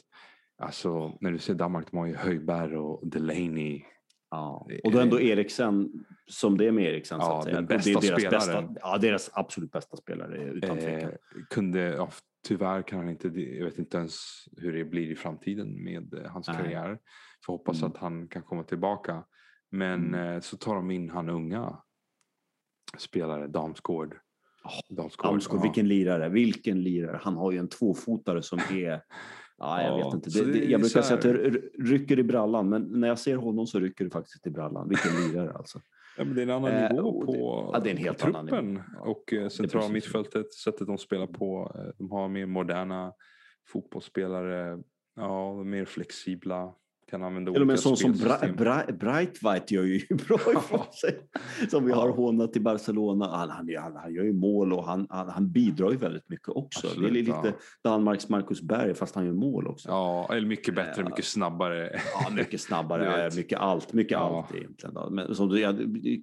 Alltså när du ser Danmark, de har ju Höjberg och Delaney. Ja. Och då ändå Eriksen, som det är med Eriksen ja, så att säga. Den bästa det är deras spelaren. Bästa, ja, deras absolut bästa spelare utan eh, kunde, ja, tyvärr kan han inte, jag vet inte ens hur det blir i framtiden med eh, hans Nej. karriär. Får hoppas mm. att han kan komma tillbaka. Men mm. Eh, så tar de in han unga spelare, Damsgård. Dalsgaard, Damsgaard, ja. vilken lirare, vilken lirare. Han har ju en tvåfotare som är... Ja, jag Ja, vet inte. Det, det jag brukar säga att det rycker i brallan, men när jag ser honom så rycker det faktiskt i brallan. Vilken lirare alltså. Ja, men det är en annan Eh, nivå och det- på, ja, det är en helt på annan truppen nivå. Ja, och eh, centrala mittfältet, sättet de spelar på. eh, De har mer moderna fotbollsspelare, ja, mer flexibla, kan använda en olika sån som Bra. Bra, Breitweit gör ju bra ifrån sig. Som vi har hånat i Barcelona. Han, han, han, han gör ju mål och han, han, han bidrar ju väldigt mycket också. Absolut, det är lite ja. Danmarks Marcus Berg fast han gör mål också. Ja, eller mycket bättre, Ja. mycket snabbare. Ja, mycket snabbare, mycket allt. Mycket Ja. allt egentligen. Då. Men som ja,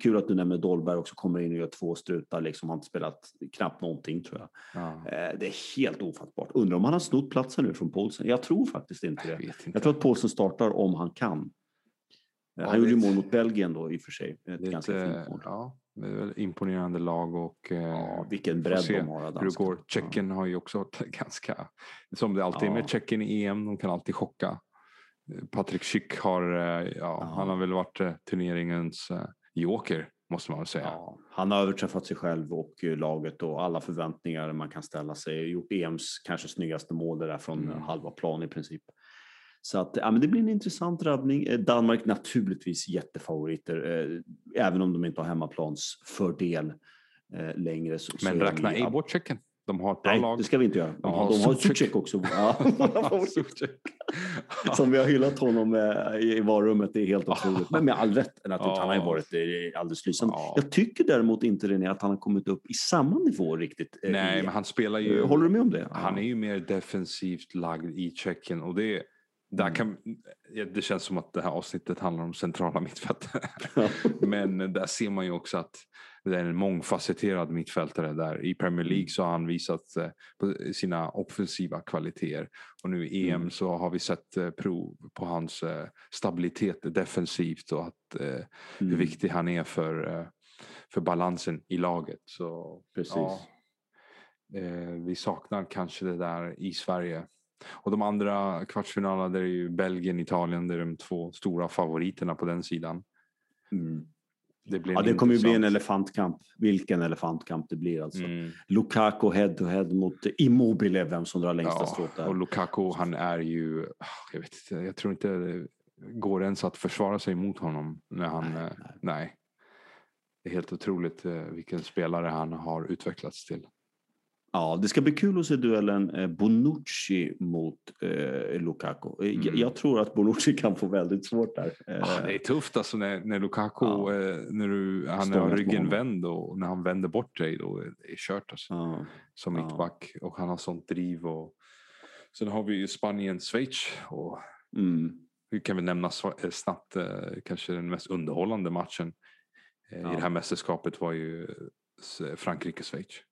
kul att du nämner Dolberg också kommer in och gör två strutar. Liksom, har inte spelat knappt någonting tror jag. Ja, Eh, Det är helt ofattbart. Undrar om han har snott platsen nu från Paulsen? Jag tror faktiskt inte jag det. inte. Jag tror att Paulsen startar om han kan. Eh, Ja, han gjorde ju mål mot Belgien då i och för sig. Ett Det ganska fint mål. ja, det är väl imponerande lag och eh, Ja, vilken bredd de har. hur det går. Tjeckien har ju också varit ganska, som det alltid är Ja. med Tjeckien i EM, de kan alltid chocka. Patrik Schick har, eh, ja, han har väl varit turneringens joker, måste man väl säga. Ja, han har överträffat sig själv och laget och alla förväntningar man kan ställa sig. Gjort EMs kanske snyggaste mål det där från Mm. halva plan i princip. Så att, ja, men det blir en intressant drabbning. Eh, Danmark naturligtvis jättefavoriter, eh, även om de inte har hemmaplansfördel eh, längre. Så, så Men är räkna ej bort Tjeckien. De har ett bra Nej, lag. det ska vi inte göra. De har de har. Suchek också. Ja, som vi har hyllat honom eh, i varummet. Det är helt otroligt. Men med all rätt. Naturligtvis. Han har ju varit eh, alldeles lysande. Ja. Jag tycker däremot inte René att han har kommit upp i samma nivå riktigt. eh, Nej, men han spelar ju... Håller du med om det? Han är ju mer defensivt lagd i Tjeckien och det, där Mm. kan, det känns som att det här avsnittet handlar om centrala mittfältet. Men där ser man ju också att det är en mångfacetterad mittfältare där. I Premier Mm. League så har han visat eh, sina offensiva kvaliteter. Och nu i EM Mm. så har vi sett eh, prov på hans eh, stabilitet defensivt och att, hur viktig han är för, för balansen i laget. Så, Precis. ja, vi saknar kanske det där i Sverige. Och de andra kvartsfinalerna där är ju Belgien, Italien, det är de två stora favoriterna på den sidan. Mm. Det, Ja, det kommer ju bli en elefantkamp. Vilken elefantkamp det blir alltså. Mm. Lukaku head to head mot Immobile, vem som drar längsta strået Ja, där. och Lukaku han är ju, ah, jag vet inte, jag tror inte det går ens att försvara sig mot honom när han, Nej, nej. nej. Det är helt otroligt eh, vilken spelare han har utvecklats till. Ja, det ska bli kul att se duellen eh, Bonucci mot eh, Lukaku. Eh, Jag, Mm. jag tror att Bonucci kan få väldigt svårt där. Eh, Ah, det är tufft alltså när, när Lukaku, Ja. när du, han Stångas har ryggen vänd och när han vänder bort dig då är det kört alltså. ja. Som Ja. mittback och han har sånt driv och sen har vi ju Spanien, Schweiz och Mm. vi kan väl nämna snabbt kanske den mest underhållande matchen Ja. i det här mästerskapet var ju Frankrike-Schweiz.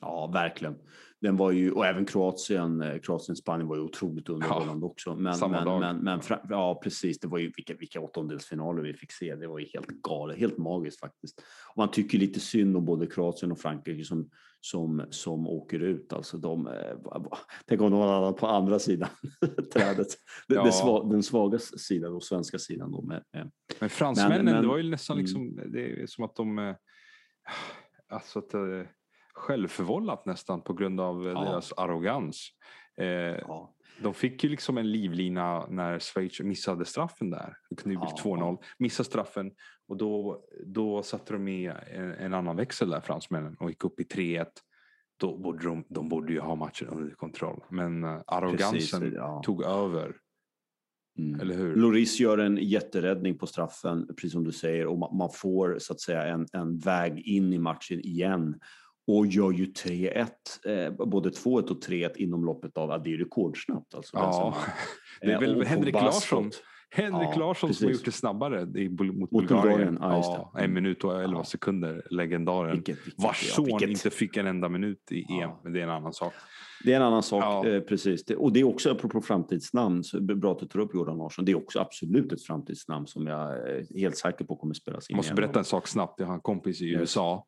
Ja, verkligen. Den var ju, och även Kroatien, eh, Kroatien-Spanien var ju otroligt underhållande också. Men, samma men, dag. men, men ja, precis. Det var ju vilka, vilka åttondelsfinaler vi fick se. Det var ju helt galet, helt magiskt faktiskt. Och man tycker lite synd om både Kroatien och Frankrike som, som, som åker ut. Alltså de, eh, tänk om hade hamnat på andra sidan trädet. Det, Ja. det sva, den svaga sidan och svenska sidan. Då med, med. Men fransmännen, Men- men- det var ju nästan mm. liksom, det är som att de, eh, alltså att, självförvållat nästan på grund av eh, Ja. deras arrogans. Eh, Ja. De fick ju liksom en livlina när Schweiz missade straffen där. Det kunde ju bli Ja. 2-0. Missade straffen och då, då satte de i en, en annan växel där, fransmännen, och gick upp i 3-1. Då borde de, de borde ju ha matchen under kontroll. Men eh, arrogansen Precis, ja. tog över, Mm. eller hur? Loris gör en jätteräddning på straffen, precis som du säger, och ma- man får så att säga en, en väg in i matchen igen och gör ju 3-1, eh, både 2-1 och 3-1 inom loppet av, ja, det är ju rekordsnabbt alltså. Ja, det är Eh, väl och Henrik Larsson. Henrik Ja, Larsson som har precis. gjort det snabbare i, mot, Mot Bulgarien. Ja, just det. en minut och 11 Ja. sekunder, legendaren. Vilket, vilket, Vars ja, son vilket- inte fick en enda minut i Ja. EM, men det är en annan sak. Det är en annan sak, Ja. eh, precis. Det, och det är också, apropå framtidsnamn, så bra att du tar upp Jordan Larsson. Det är också absolut ett framtidsnamn som jag är helt säker på kommer spelas in. Jag måste berätta en sak snabbt. Jag har en kompis i Yes. USA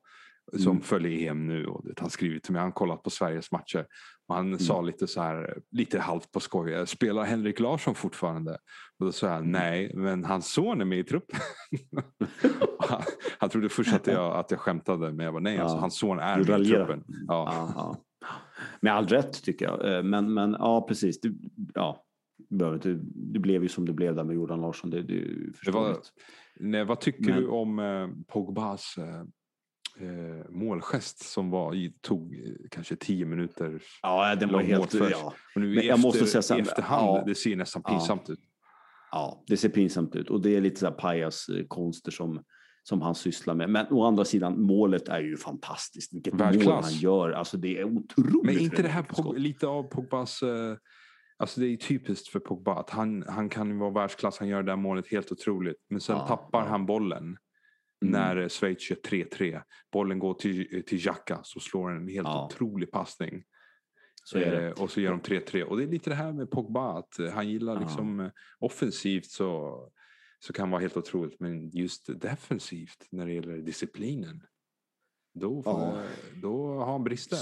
som Mm. följer EM nu och det, han skrivit till mig, han kollat på Sveriges matcher. Och han Mm. sa lite så här, lite halvt på skoj, "Eh, spelar Henrik Larsson fortfarande? Och då sa jag Mm. nej, men hans son är med i truppen. Han, han trodde först att jag, att jag skämtade, men jag var nej, Ja. alltså, hans son är Du med i truppen. Ja. Med all rätt tycker jag. Eh, Men, men ja, precis. Det, ja, inte- det blev ju som det blev där med Jordan Larsson. Det, det Det var, nej, vad tycker Men- du om eh, Pogbas eh, eh, målgest som var, i, tog eh, kanske tio minuter? Ja, den var helt... Ja, Och nu Men i jag efter, måste säga så här, efterhand, ja. det ser nästan Ja. pinsamt ut. ja, det ser pinsamt ut. Och det är lite så här pajaskonster som, som han sysslar med. Men å andra sidan, målet är ju fantastiskt. Vilket mål Världsklass. han gör. Alltså det är otroligt. Men inte det här. Pog, lite av Pogbas... Eh, alltså det är typiskt för Pogba att han, han kan vara världsklass, han gör det här målet helt otroligt. Men sen Ja, tappar ja. han bollen. När eh, Schweiz gör 3-3. Bollen går till, till Xhaka så slår en helt Ja. otrolig passning. Så. Eh, och så gör de 3-3. Och det är lite det här med Pogba, att eh, han gillar Ja. liksom eh, offensivt så, så kan vara helt otroligt. Men just defensivt när det gäller disciplinen, då, Ja. då har han brister.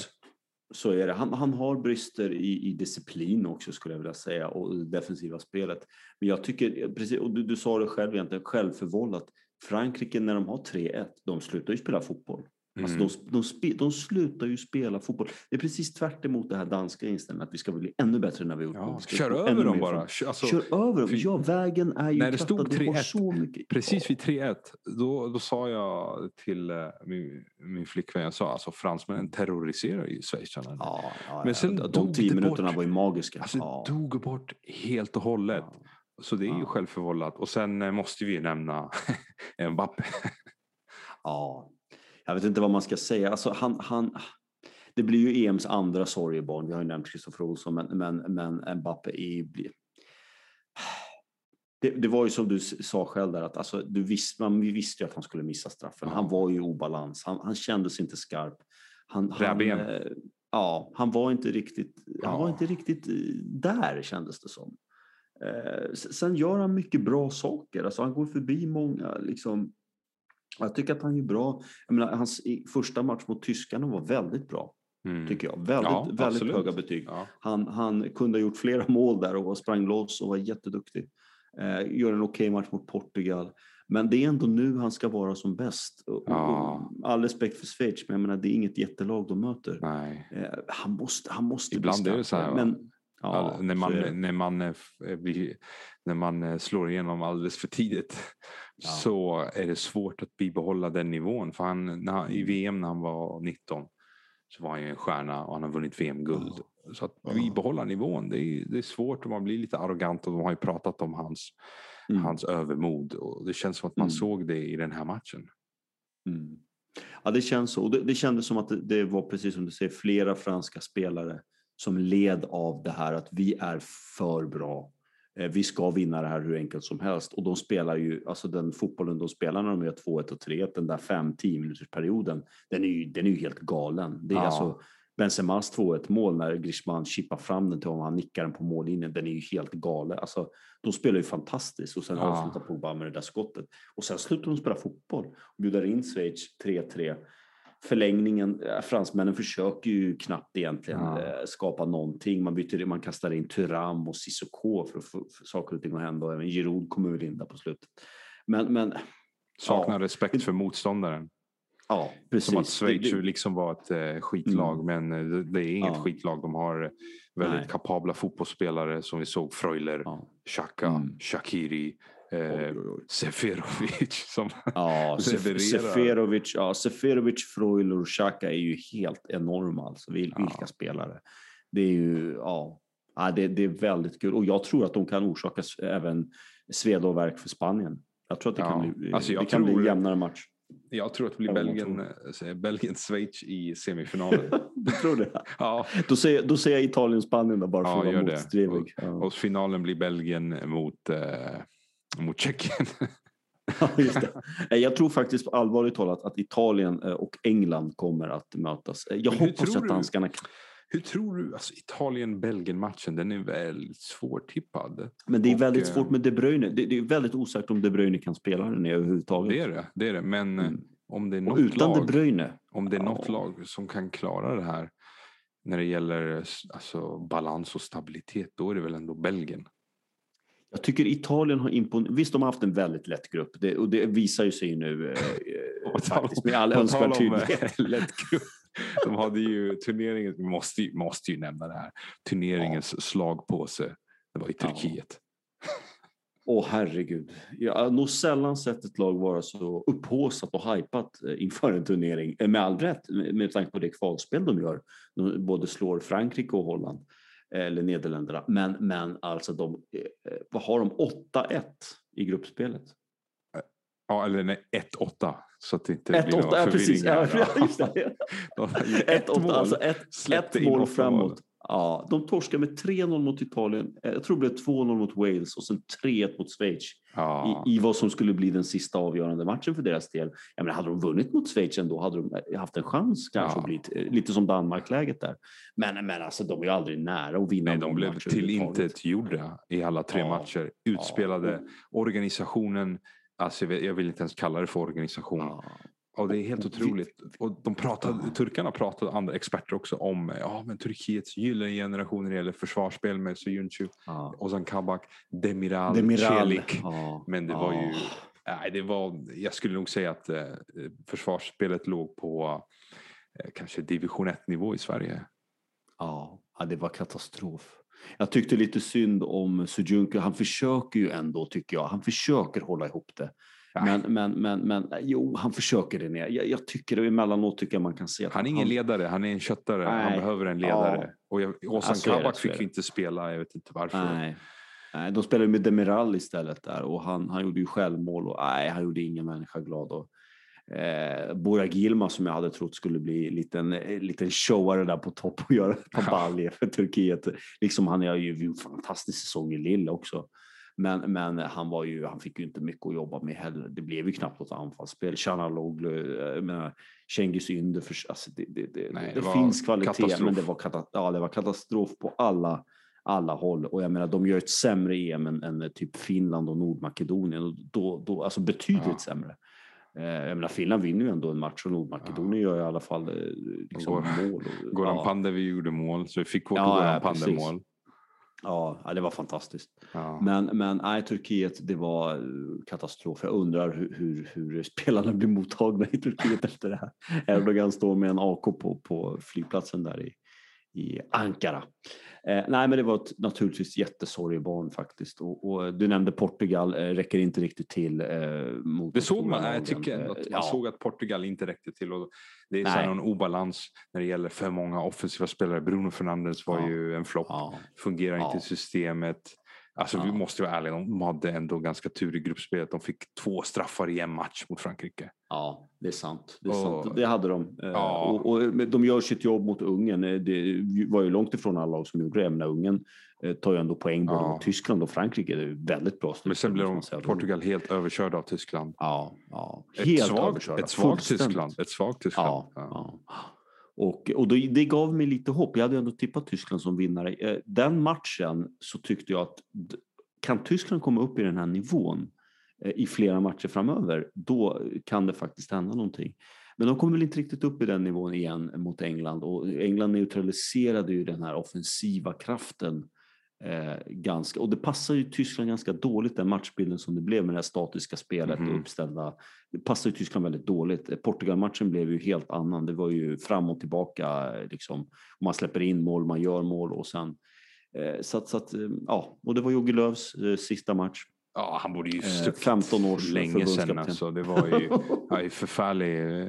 Så är det. Han, han har brister i, i disciplin också skulle jag vilja säga och det defensiva spelet. Men jag tycker, precis, och du, du sa det själv egentligen, självförvållat. Frankrike när de har 3-1, de slutar ju spela fotboll. Alltså Mm. de, de, spe, de slutar ju spela fotboll. Det är precis tvärt emot det här danska inställningen att vi ska bli ännu bättre vad vi gjort. Ja, kör över dem bara. Alltså, kör över dem. Ja, vägen är ju när det stod krattad. Du har 3-1, så mycket. Precis vid 3-1, då, då sa jag till eh, min, min flickvän, jag sa alltså fransmännen terroriserar ju schweizarna. Ja, ja, Men sen ja. de tio minuterna bort. var ju magiska. Alltså ja. dog bort helt och hållet. Ja. Så det är ju Ja. självförvållat. Och sen eh, måste vi nämna Mbappé. Ja, jag vet inte vad man ska säga. Alltså, han, han, det blir ju EMs andra sorgebarn. Vi har ju nämnt Kristoffer Olsson, men, men, men Mbappé är. Det, det var ju som du sa själv där, att alltså, du visst, man, vi visste ju att han skulle missa straffen. Han var ju i obalans. Han, han kändes inte skarp. Han, han, Rävben. eh, ja, han var inte riktigt, han Ja. var inte riktigt eh, där kändes det som. Eh, sen gör han mycket bra saker. Alltså, han går förbi många liksom, jag tycker att han är bra. Menar, hans första match mot tyskarna var väldigt bra, Mm. tycker jag. Väldigt, Ja, väldigt absolut. höga betyg. Ja. Han, han kunde ha gjort flera mål där och sprang loss och var jätteduktig. Eh, gör en okej match mot Portugal. Men det är ändå nu han ska vara som bäst. Ja. all respekt för Schweiz, men jag menar, det är inget jättelag de möter. Eh, han måste, han måste Ibland bli va? Men, ja, när, man, när, man, eh, blir, när man eh, slår igenom alldeles för tidigt Ja. så är det svårt att bibehålla den nivån. För han, när, han- I Mm. VM när han var 19 så var han ju en stjärna och han har vunnit VM-guld. Så att Ja. bibehålla nivån, det är, det är svårt och man blir lite arrogant och de har ju pratat om hans, Mm. hans övermod. Och det känns som att man Mm. såg det i den här matchen. Mm. Ja, det känns så. Och det, det kändes som att det, det var precis som du säger, flera franska spelare som led av det här att vi är för bra. Eh, Vi ska vinna det här hur enkelt som helst. Och de spelar ju, alltså den fotbollen de spelar när de gör 2-1 och 3-1, den där 5-10 minuters perioden, den är ju, den är ju helt galen. Det är Ja. alltså Benzemas 2-1 mål när Griezmann chippar fram den till honom, han nickar den på mållinjen, den är ju helt galen. Alltså, de spelar ju fantastiskt och sen Ja. avslutar Pogba med det där skottet. Och sen slutar de spela fotboll och bjuder in Schweiz 3-3. Förlängningen, eh, fransmännen försöker ju knappt egentligen Ja. eh, skapa någonting. Man, byter, man kastar in Thuram och Sissoko för att få för saker och ting att hända. Och även Giroud kommer väl in där på slutet. Men, men Saknar Ja. respekt för motståndaren. ja, precis. Som att Schweiz Det- det- liksom var ett eh, skitlag, men eh, det, det är inget Ja. skitlag. De har väldigt Nej. kapabla fotbollsspelare som vi såg. Freuler, Ja. Xhaka, Mm. Shakiri, eh. Seferovic. Som, Ja, levererar. Seferovic, ja, Seferovic, Freuler och Xhaka är ju helt enorma. Alltså, vil, Ja. Vilka spelare. Det är ju, ja, det, det är väldigt kul. Och jag tror att de kan orsaka även sveda och värk för Spanien. Jag tror att det Ja. kan bli, Alltså, det kan bli tror- en jämnare match. jag tror att det blir Belgien, eh, Belgien-Schweiz i semifinalen. du tror det? ja, Då säger, då säger jag Italien-Spanien bara för Ja, att vara motsträvig. Ja. och finalen blir Belgien mot, eh, mot Tjeckien. Ja, just det. Jag tror faktiskt allvarligt talat att Italien eh, och England kommer att mötas. Eh, Jag hoppas att danskarna kan Hur tror du, alltså Italien-Belgien-matchen, den är väldigt svårtippad. Men det är väldigt eh, svårt med De Bruyne. Det, det är väldigt osäkert om De Bruyne kan spela den överhuvudtaget. Det är det, det är det. Men Mm. om det är något utan De lag, Bruyne. om det är Ja. något lag som kan klara det här när det gäller alltså, balans och stabilitet, då är det väl ändå Belgien. Jag tycker Italien har imponerat. Visst, de har haft en väldigt lätt grupp det, och det visar ju sig nu eh, faktiskt med all önskvärd tydlighet. eh, lätt grupp. De hade ju turneringen, vi måste, måste ju nämna det här, turneringens slagpåse. Det var i Ja. Turkiet. Åh herregud. Jag har nog sällan sett ett lag vara så upphaussat och hypat eh, inför en turnering. Eh, Med all rätt, med med tanke på det kvalspel de gör. De både slår Frankrike och Holland. Eh, Eller Nederländerna. Men, men alltså, de, eh, vad har de? 8-1 i gruppspelet. Ja, eller nej, 1-8. Så att det inte blir 1-8, några ja precis. Ja, just det. Ett 1-8, mål. alltså ett, ett mål framåt. mål. Ja, de torskar med 3-0 mot Italien. Eh, Jag tror det blev 2-0 mot Wales och sen 3-1 mot Schweiz. Ja. i, i vad som skulle bli den sista avgörande matchen för deras del. Jag menar, hade de vunnit mot Schweiz ändå hade de haft en chans kanske Ja. att bli t- lite som Danmark-läget där. Men, men alltså, de är ju aldrig nära att vinna Nej, de blev match till överhuvudtaget. intet gjorda i alla tre Ja. matcher. Utspelade organisationen, alltså jag vill inte ens kalla det för organisation. Ja. Och det är helt otroligt. Och de pratade, Ja. turkarna pratade, andra experter också om ja, men Turkiets gyllene generation när det gäller försvarsspel med Soyuncu, Ja. Ozan Kabak, Demiral, Demiral. Celik. Ja. Men det var ju, Ja. nej, det var, jag skulle nog säga att eh, försvarsspelet låg på eh, kanske division 1 nivå i Sverige. Ja, ja, det var katastrof. Jag tyckte lite synd om Sujunka. Han försöker ju ändå, tycker jag. Han försöker hålla ihop det. Men, men, men, men jo, han försöker det ner. Jag, jag tycker emellanåt tycker jag man kan se att Han är ingen ledare, han är en köttare. Han Nej. behöver en ledare. Ja. Och jag, Ozan Ja, så är det, Kabak fick inte spela, jag vet inte varför. Nej. nej, de spelade med Demiral istället där och han, han gjorde ju självmål och nej, han gjorde ingen människa glad. Och, eh, Bora Gilma som jag hade trott skulle bli en liten, eh, liten showare där på topp och göra ett par baljer för Turkiet. Liksom han har ju en fantastisk säsong i Lille också. Men, men han, var ju, han fick ju inte mycket att jobba med heller. Det blev ju knappt något anfallsspel. Canaloglu, jag menar, Cengiz Ynder, för, alltså det, det, det, Nej, det, det finns kvalitet katastrof. men det var, kata, ja, det var katastrof på alla, alla håll. Och jag menar, de gör ett sämre EM än, än typ Finland och Nordmakedonien. Och då, då, alltså betydligt Ja. sämre. Eh, jag menar, Finland vinner ju ändå en match och Nordmakedonien gör i alla fall eh, liksom Går- mål. Och, Goran ja, Pandev gjorde mål, så vi fick vårt Ja, Goran ja, precis. Pandev-mål. Ja, det var fantastiskt. Ja. Men, men nej, Turkiet, det var eh, katastrof. Jag undrar hur, hur, hur spelarna blir mottagna i Turkiet efter det här. Erdogan står med en AK på, på flygplatsen där i, i Ankara. Eh, nej, men det var ett naturligtvis jättesorgebarn faktiskt. Och, och du nämnde Portugal, eh, räcker inte riktigt till eh, mot Det de såg man, jag tycker ändå Eh, att man ja. såg att Portugal inte räckte till. Och det är så här Nej. någon obalans när det gäller för många offensiva spelare. Bruno Fernandes var Ja. ju en flopp, Ja, fungerar inte i systemet. Alltså vi Ja. måste vara ärliga, de hade ändå ganska tur i gruppspelet. De fick två straffar i en match mot Frankrike. Ja, det är sant. Det, är Och- sant. det hade de. Eh, Ja. Och, och de gör sitt jobb mot Ungern. Eh, Det var ju långt ifrån alla lag som gjorde det. Men Ungern eh, tar ju ändå poäng både Ja. mot Tyskland och Frankrike. Det är väldigt bra. Men sen blev de, säga. Portugal helt överkörda av Tyskland. Ja, ja. Ett Helt svagt, överkörda. ett svagt. Tyskland. Ett svagt Tyskland. Ja, Ja. Och, och det, det gav mig lite hopp. Jag hade ändå tippat Tyskland som vinnare. Eh, den matchen så tyckte jag att kan Tyskland komma upp i den här nivån eh, i flera matcher framöver, då kan det faktiskt hända någonting. Men de kom väl inte riktigt upp i den nivån igen mot England och England neutraliserade ju den här offensiva kraften eh, ganska, och det passar ju Tyskland ganska dåligt den matchbilden som det blev med det här statiska spelet Mhm. och uppställda. Det passar ju Tyskland väldigt dåligt. Portugal-matchen blev ju helt annan. Det var ju fram och tillbaka eh, liksom. Man släpper in mål, man gör mål och sen eh, så att, så att, eh, ja, och det var Jogi Löws eh, sista match. Ja, han borde ju Eh, stuckit 15 års länge sedan. Alltså. Det var ju ja, förfärlig,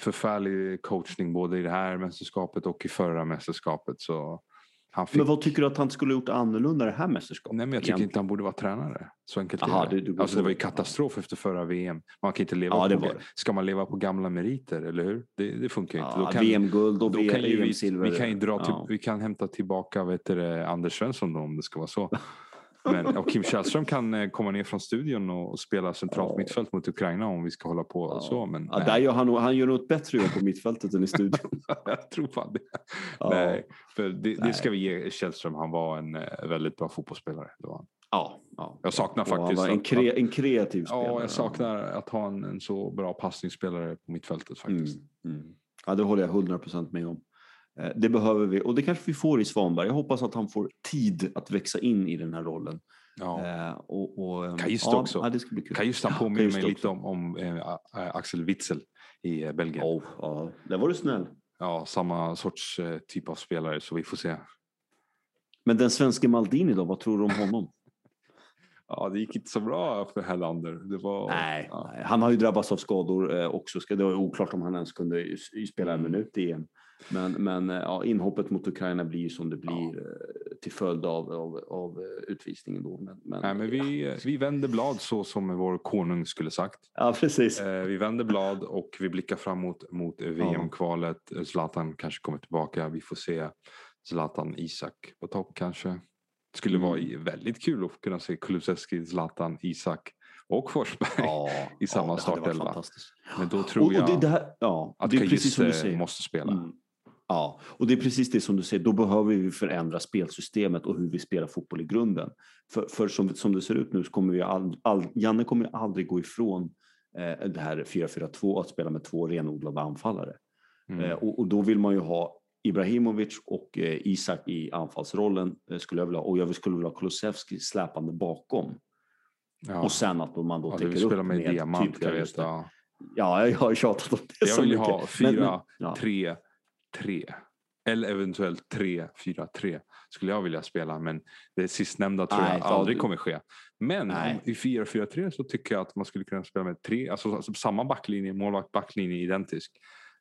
förfärlig coachning både i det här mästerskapet och i förra mästerskapet. Så fick... Men vad tycker du att han skulle ha gjort annorlunda det här mästerskapet? Nej, men jag tycker egentligen? inte han borde vara tränare. Så enkelt Aha, det. du- du alltså, så det var ju katastrof efter förra VM. Man kan inte leva Ja, det på det. Ska man leva på gamla meriter, eller hur? Det, det funkar inte. Ja, kan- VM-guld och ju vi, VM-silver. vi kan ju dra till, Ja. vi kan hämta tillbaka vet du, Anders Svensson då, om det ska vara så. Men, och Kim Källström kan eh, komma ner från studion och, spela centralt Ja. mittfält mot Ukraina om vi ska hålla på Ja. så. Men Ja, där gör han, han gör nog ett bättre jobb på mittfältet än i studion. jag tror fan det. Ja. Nej, för det, det ska vi ge Källström. Han var en eh, väldigt bra fotbollsspelare. Det var han. Ja, ja. Jag saknar Och han faktiskt var en, kre, en kreativ spelare. Ja, jag saknar att ha en, en så bra passningsspelare på mittfältet Mm, faktiskt. mm. Ja, det håller jag 100% med om. Eh, Det behöver vi och det kanske vi får i Svanberg. Jag hoppas att han får tid att växa in i den här rollen. Ja. Eh, och, och, ehm, Kajust ja, också. Ja, det ska bli kul. Kajust han Ja, påminner Kajust mig lite också. om, om A- A- Axel Witzel i Belgien. Oh, ja, där var du snäll. Ja, samma sorts eh, typ av spelare så vi får se. Men den svenska Maldini då, vad tror du om honom? Ja, det gick inte så bra för Hellander. Det var... nej, ja. nej, han har ju drabbats av skador eh, också. Det var oklart om han ens kunde spela en Mm. minut i EM. Men, men eh, ja, inhoppet mot Ukraina blir ju som det blir eh, till följd av, av, av eh, utvisningen då. Men, men, Nej, men vi, eh, vi vänder blad så som vår konung skulle sagt. Ja, precis. Eh, vi vänder blad och vi blickar framåt mot VM-kvalet. Zlatan kanske kommer tillbaka. Vi får se Zlatan Isak på topp kanske. Det skulle Mm. vara väldigt kul att kunna se Kulusevski, Zlatan, Isak och Forsberg. Ja, i samma varit startelva. Men då tror och, jag och det, det här, ja, att säger. måste spela. Mm. Ja, och det är precis det som du säger. Då behöver vi förändra spelsystemet och hur vi spelar fotboll i grunden. För, för som, som det ser ut nu så kommer vi all, all, Janne kommer aldrig gå ifrån eh, det här 4-4-2 att spela med två renodlade anfallare. Mm. Eh, och, och då vill man ju ha Ibrahimovic och eh, Isak i anfallsrollen eh, skulle jag vilja. Och jag skulle vilja ha Kulusevski släpande bakom. Ja. Och sen att man då ja, täcker upp med, med diamant, typ jag vet. Ja. Ja, jag har tjatat om det Jag så vill ju mycket. ha Men- fyra, men- ja. tre, tre. Eller eventuellt tre, fyra, tre. Skulle jag vilja spela. Men det sistnämnda tror Nej, jag aldrig kommer ske. Men Nej. i 4-4-3 så tycker jag att man skulle kunna spela med tre, alltså, alltså samma backlinje, målvakt, backlinje identisk.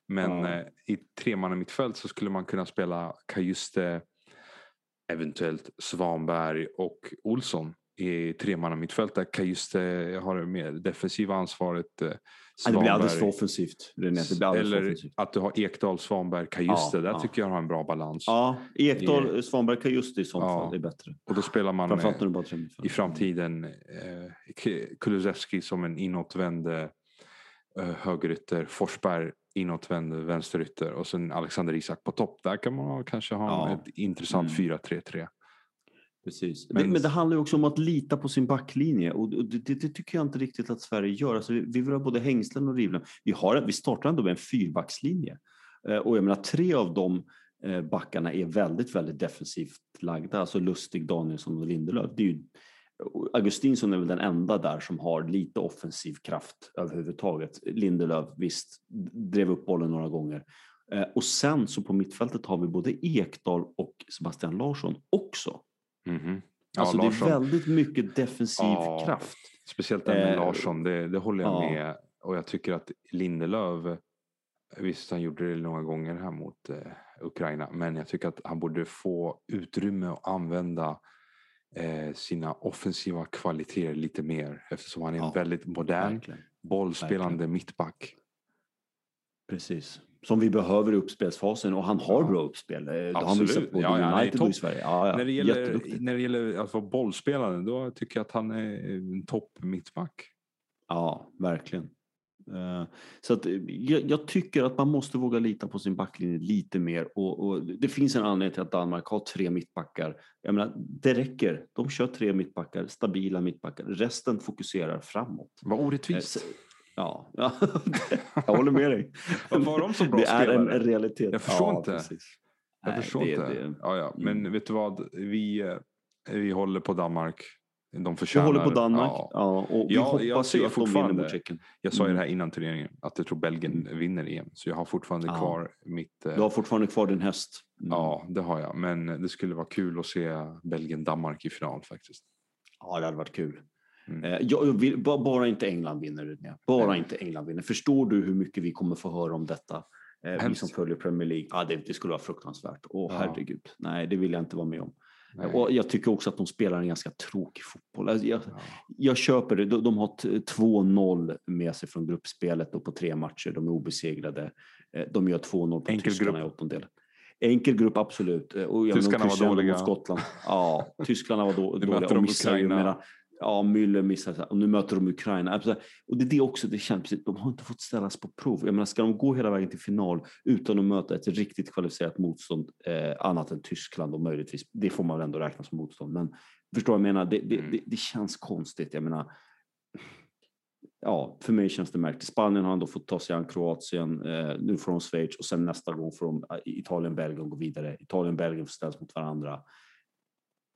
Men Ja. eh, i tremanna mittfält så skulle man kunna spela Kajuste, eventuellt Svanberg och Olsson i tremanna mittfält där Kajuste har det mer defensiva ansvaret. Ja, det blir alldeles för Svanberg- offensivt. Eller offensivt. att du har Ekdal, Svanberg, Kajuste. Ja, där ja. tycker jag har en bra balans. Ja, Ekdal, Svanberg kan just i sånt Ja. fall. Är bättre. Och då spelar man när eh, i framtiden eh, Kulusevski som en inåtvänd eh, högerytter. Forsberg inåtvänd vänsterytter. Och sen Alexander Isak på topp. Där kan man kanske ha Ja. ett intressant Mm. 4-3-3. Precis. Men- Men, men det handlar ju också om att lita på sin backlinje och det, det, det tycker jag inte riktigt att Sverige gör. Alltså, vi, vi vill ha både hängslen och rivlen. Vi, har, vi startar ändå med en fyrbackslinje Eh, och jag menar tre av de eh, backarna är väldigt, väldigt defensivt lagda. Alltså Lustig, Danielsson och Lindelöf. Det är ju, Augustinsson är väl den enda där som har lite offensiv kraft överhuvudtaget. Lindelöf, visst, drev upp bollen några gånger. Eh, Och sen så på mittfältet har vi både Ekdal och Sebastian Larsson också. Mhm. Ja, Alltså Larsson. det är väldigt mycket defensiv Ja. kraft. Speciellt den med Eh, Larsson, det, det håller jag ja. med. Och jag tycker att Lindelöf, visst han gjorde det några gånger här mot eh, Ukraina, men jag tycker att han borde få utrymme att använda eh, sina offensiva kvaliteter lite mer eftersom han är en väldigt modern, Verkligen. bollspelande verkligen. mittback. Precis. Som vi behöver i uppspelsfasen och han har Ja. bra uppspel. Eh, Det har han visat både Ja, ja, United och i. Sverige. Ja. När, det gäller, när det gäller att vara bollspelande, då tycker jag att han är en topp mittback. Ja, verkligen. Eh, Så att, eh, jag, jag tycker att man måste våga lita på sin backlinje lite mer. Och, och det finns en anledning till att Danmark har tre mittbackar. Jag menar, det räcker. De kör tre mittbackar, stabila mittbackar. Resten fokuserar framåt. Vad orättvist. Ja, ja jag håller med dig. Varför har de så bra det är en, spelare? en realitet. Jag förstår ja, inte. Precis. Jag Nej, förstår det- inte. det- ja, ja. Men mm. vet du vad? Vi, eh, vi håller på Danmark. De Vi förtjänar. håller på Danmark Ja. ja. och vi Ja, jag hoppas ser ju att de vinner fortfarande- mot Tjeckien. Jag sa ju Mm. det här innan turneringen. Att jag tror Belgien vinner EM. Så jag har fortfarande Ja. kvar mitt... eh, Du har fortfarande kvar din häst. Mm. Ja, det har jag. Men det skulle vara kul att se Belgien-Danmark i final faktiskt. ja, det hade varit kul. Mm. Eh, Jag vill, ba- bara inte England vinner. Bara Nej. inte England vinner. Förstår du hur mycket vi kommer få höra om detta? Eh, Vi Hemskt. som följer Premier League. Ja, det, det skulle vara fruktansvärt. Åh, Ja. herregud. Nej, det vill jag inte vara med om. Nej. Och jag tycker också att de spelar en ganska tråkig fotboll. Alltså, jag, Ja. jag köper det. De, de har t- 2-0 med sig från gruppspelet och på tre matcher. De är obesegrade. Eh, De gör 2-0 på Enkel tyskarna grupp. i åttondelen. Enkel grupp, absolut. Och jag Tyskarna var dåliga. Skottland. Ja, tyskarna var då, dåliga. Och missar ju, Ukraina. Ja, Müller missar och nu möter de Ukraina. Alltså, och det är det också, det känns precis, de har inte fått ställas på prov. Jag menar, ska de gå hela vägen till final utan att möta ett riktigt kvalificerat motstånd, eh, annat än Tyskland och möjligtvis, det får man väl ändå räkna som motstånd. Men förstår jag menar, det, det, Mm. det, det känns konstigt. Jag menar, ja, för mig känns det märkligt. Spanien har ändå fått ta sig an Kroatien, eh, nu får de Schweiz och sen nästa gång får de eh, Italien, Belgien gå vidare. Italien, Belgien får ställas mot varandra.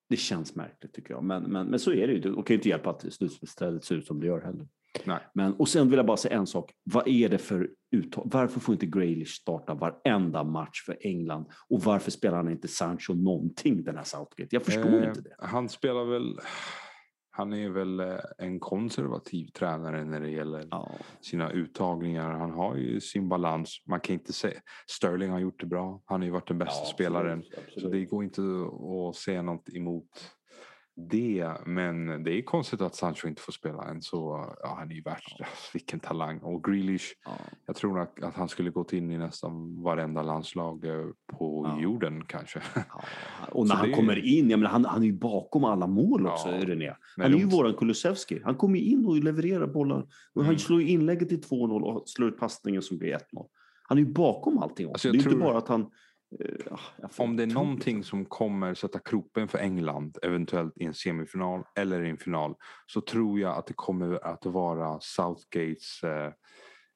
Det känns märkligt tycker jag, men, men, men så är det ju. Och kan inte hjälpa att slutspelsstället ser ut som det gör heller. Nej. Men, och sen vill jag bara säga en sak. Vad är det för uttal? Varför får inte Grealish starta varenda match för England? Och varför spelar han inte Sancho någonting den här Southgate? Jag förstår Eh, inte det. Han spelar väl... Han är väl eh, en konservativ tränare när det gäller Ja, sina uttagningar. Han har ju sin balans. Man kan inte säga... Sterling har gjort det bra. Han har ju varit den bästa Ja, spelaren. absolut, absolut. Så det går inte att säga något emot det. Men det är konstigt att Sancho inte får spela än så. Ja, han är ju värst. Vilken talang. Och Grealish. ja. Jag tror att, att han skulle gått in i nästan varenda landslag eh, på Ja. jorden kanske. Ja, och när Så han det är- kommer in, jag menar, han, han är ju bakom alla mål också, Ja. René. Han är ju de- våran Kulusevski. Han kommer in och levererar bollar. Och han Mm. slår inlägget till 2-0 och slår ut passningen som blir 1-0. Han är ju bakom allting också. Alltså, det är ju inte tror- bara att han... eh, får- Om det är någonting som kommer sätta kroppen för England, eventuellt i en semifinal eller i en final, så tror jag att det kommer att vara Southgates eh,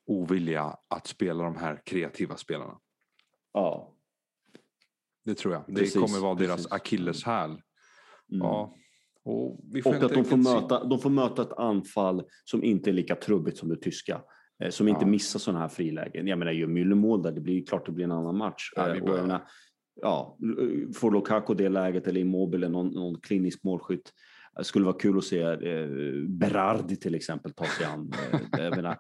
ovilja att spela de här kreativa spelarna. Ja. Det tror jag. Det Precis, kommer vara deras akilleshäl. Mm. Ja. Och, vi får Och att de får, se- möta, de får möta ett anfall som inte är lika trubbigt som det tyska. Eh, Som inte Ja. missar sådana här frilägen. Jag menar, gör Müller mål där, det blir klart det blir en annan match. Ja, Eh, och menar, ja, får Lukaku det läget eller Immobile, någon, någon klinisk målskytt. Det skulle vara kul att se eh, Berardi till exempel ta sig an. Eh, jag, menar,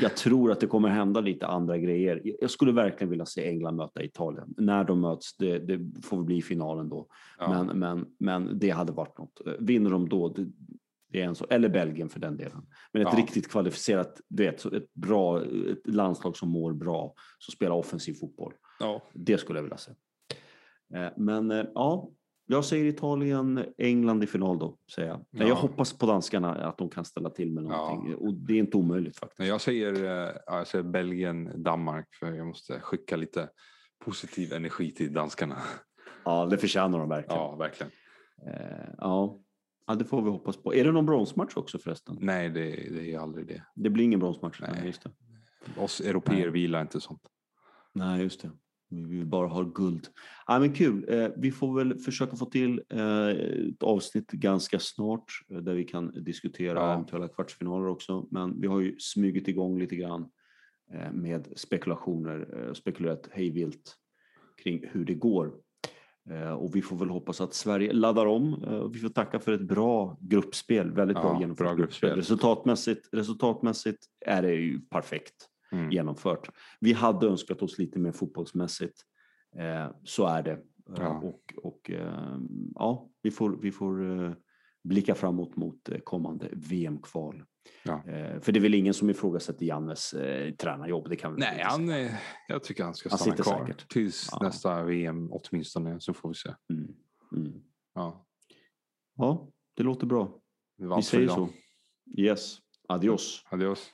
jag, tror att det kommer hända lite andra grejer. Jag- skulle verkligen vilja se England möta Italien. När de möts, det, det får bli finalen då. Ja. Men, men, men det hade varit något. Eh, Vinner de då, det, det är en så, eller Belgien för den delen. Men ett Ja. riktigt kvalificerat, du vet, ett bra ett landslag som mår bra, som spelar offensiv fotboll. Ja. Det skulle jag vilja se. Eh, Men eh, ja, jag säger Italien, England i final då, säger jag. Ja. Jag hoppas på danskarna att de kan ställa till med någonting. Ja. Och det är inte omöjligt faktiskt. Jag säger, eh, ja, jag säger Belgien, Danmark för jag måste skicka lite positiv energi till danskarna. Ja, det förtjänar de verkligen. Ja, verkligen. Ja. Ja, det får vi hoppas på. Är det någon bronsmatch också förresten? Nej, det, det är aldrig det. Det blir ingen bronsmatch? Nej. Nej, just det. Oss europeer vilar inte sånt. Nej, just det. Vi vill bara ha guld. Ja, men kul. Eh, vi får väl försöka få till eh, ett avsnitt ganska snart eh, där vi kan diskutera Ja. eventuella kvartsfinaler också. Men vi har ju smugit igång lite grann med spekulationer, spekulerat hejvilt kring hur det går. Eh, och vi får väl hoppas att Sverige laddar om. Eh, vi får tacka för ett bra gruppspel. Väldigt bra Ja, genomfört bra gruppspel. Resultatmässigt, resultatmässigt är det ju perfekt Mm. genomfört. Vi hade önskat oss lite mer fotbollsmässigt. Eh, så är det. Eh, Ja. Och, och eh, ja, vi får, vi får eh, blicka framåt mot eh, kommande VM-kval. Ja. Eh, för det är väl ingen som ifrågasätter Jannes eh, tränarjobb. Det kan Nej, han, är- jag tycker han ska Han stanna sitter kvar säkert. tills Ja. nästa VM åtminstone, så får vi se. Mm. Mm. Ja, Ja, det låter bra. Vi säger så. Yes. Adios. Adios.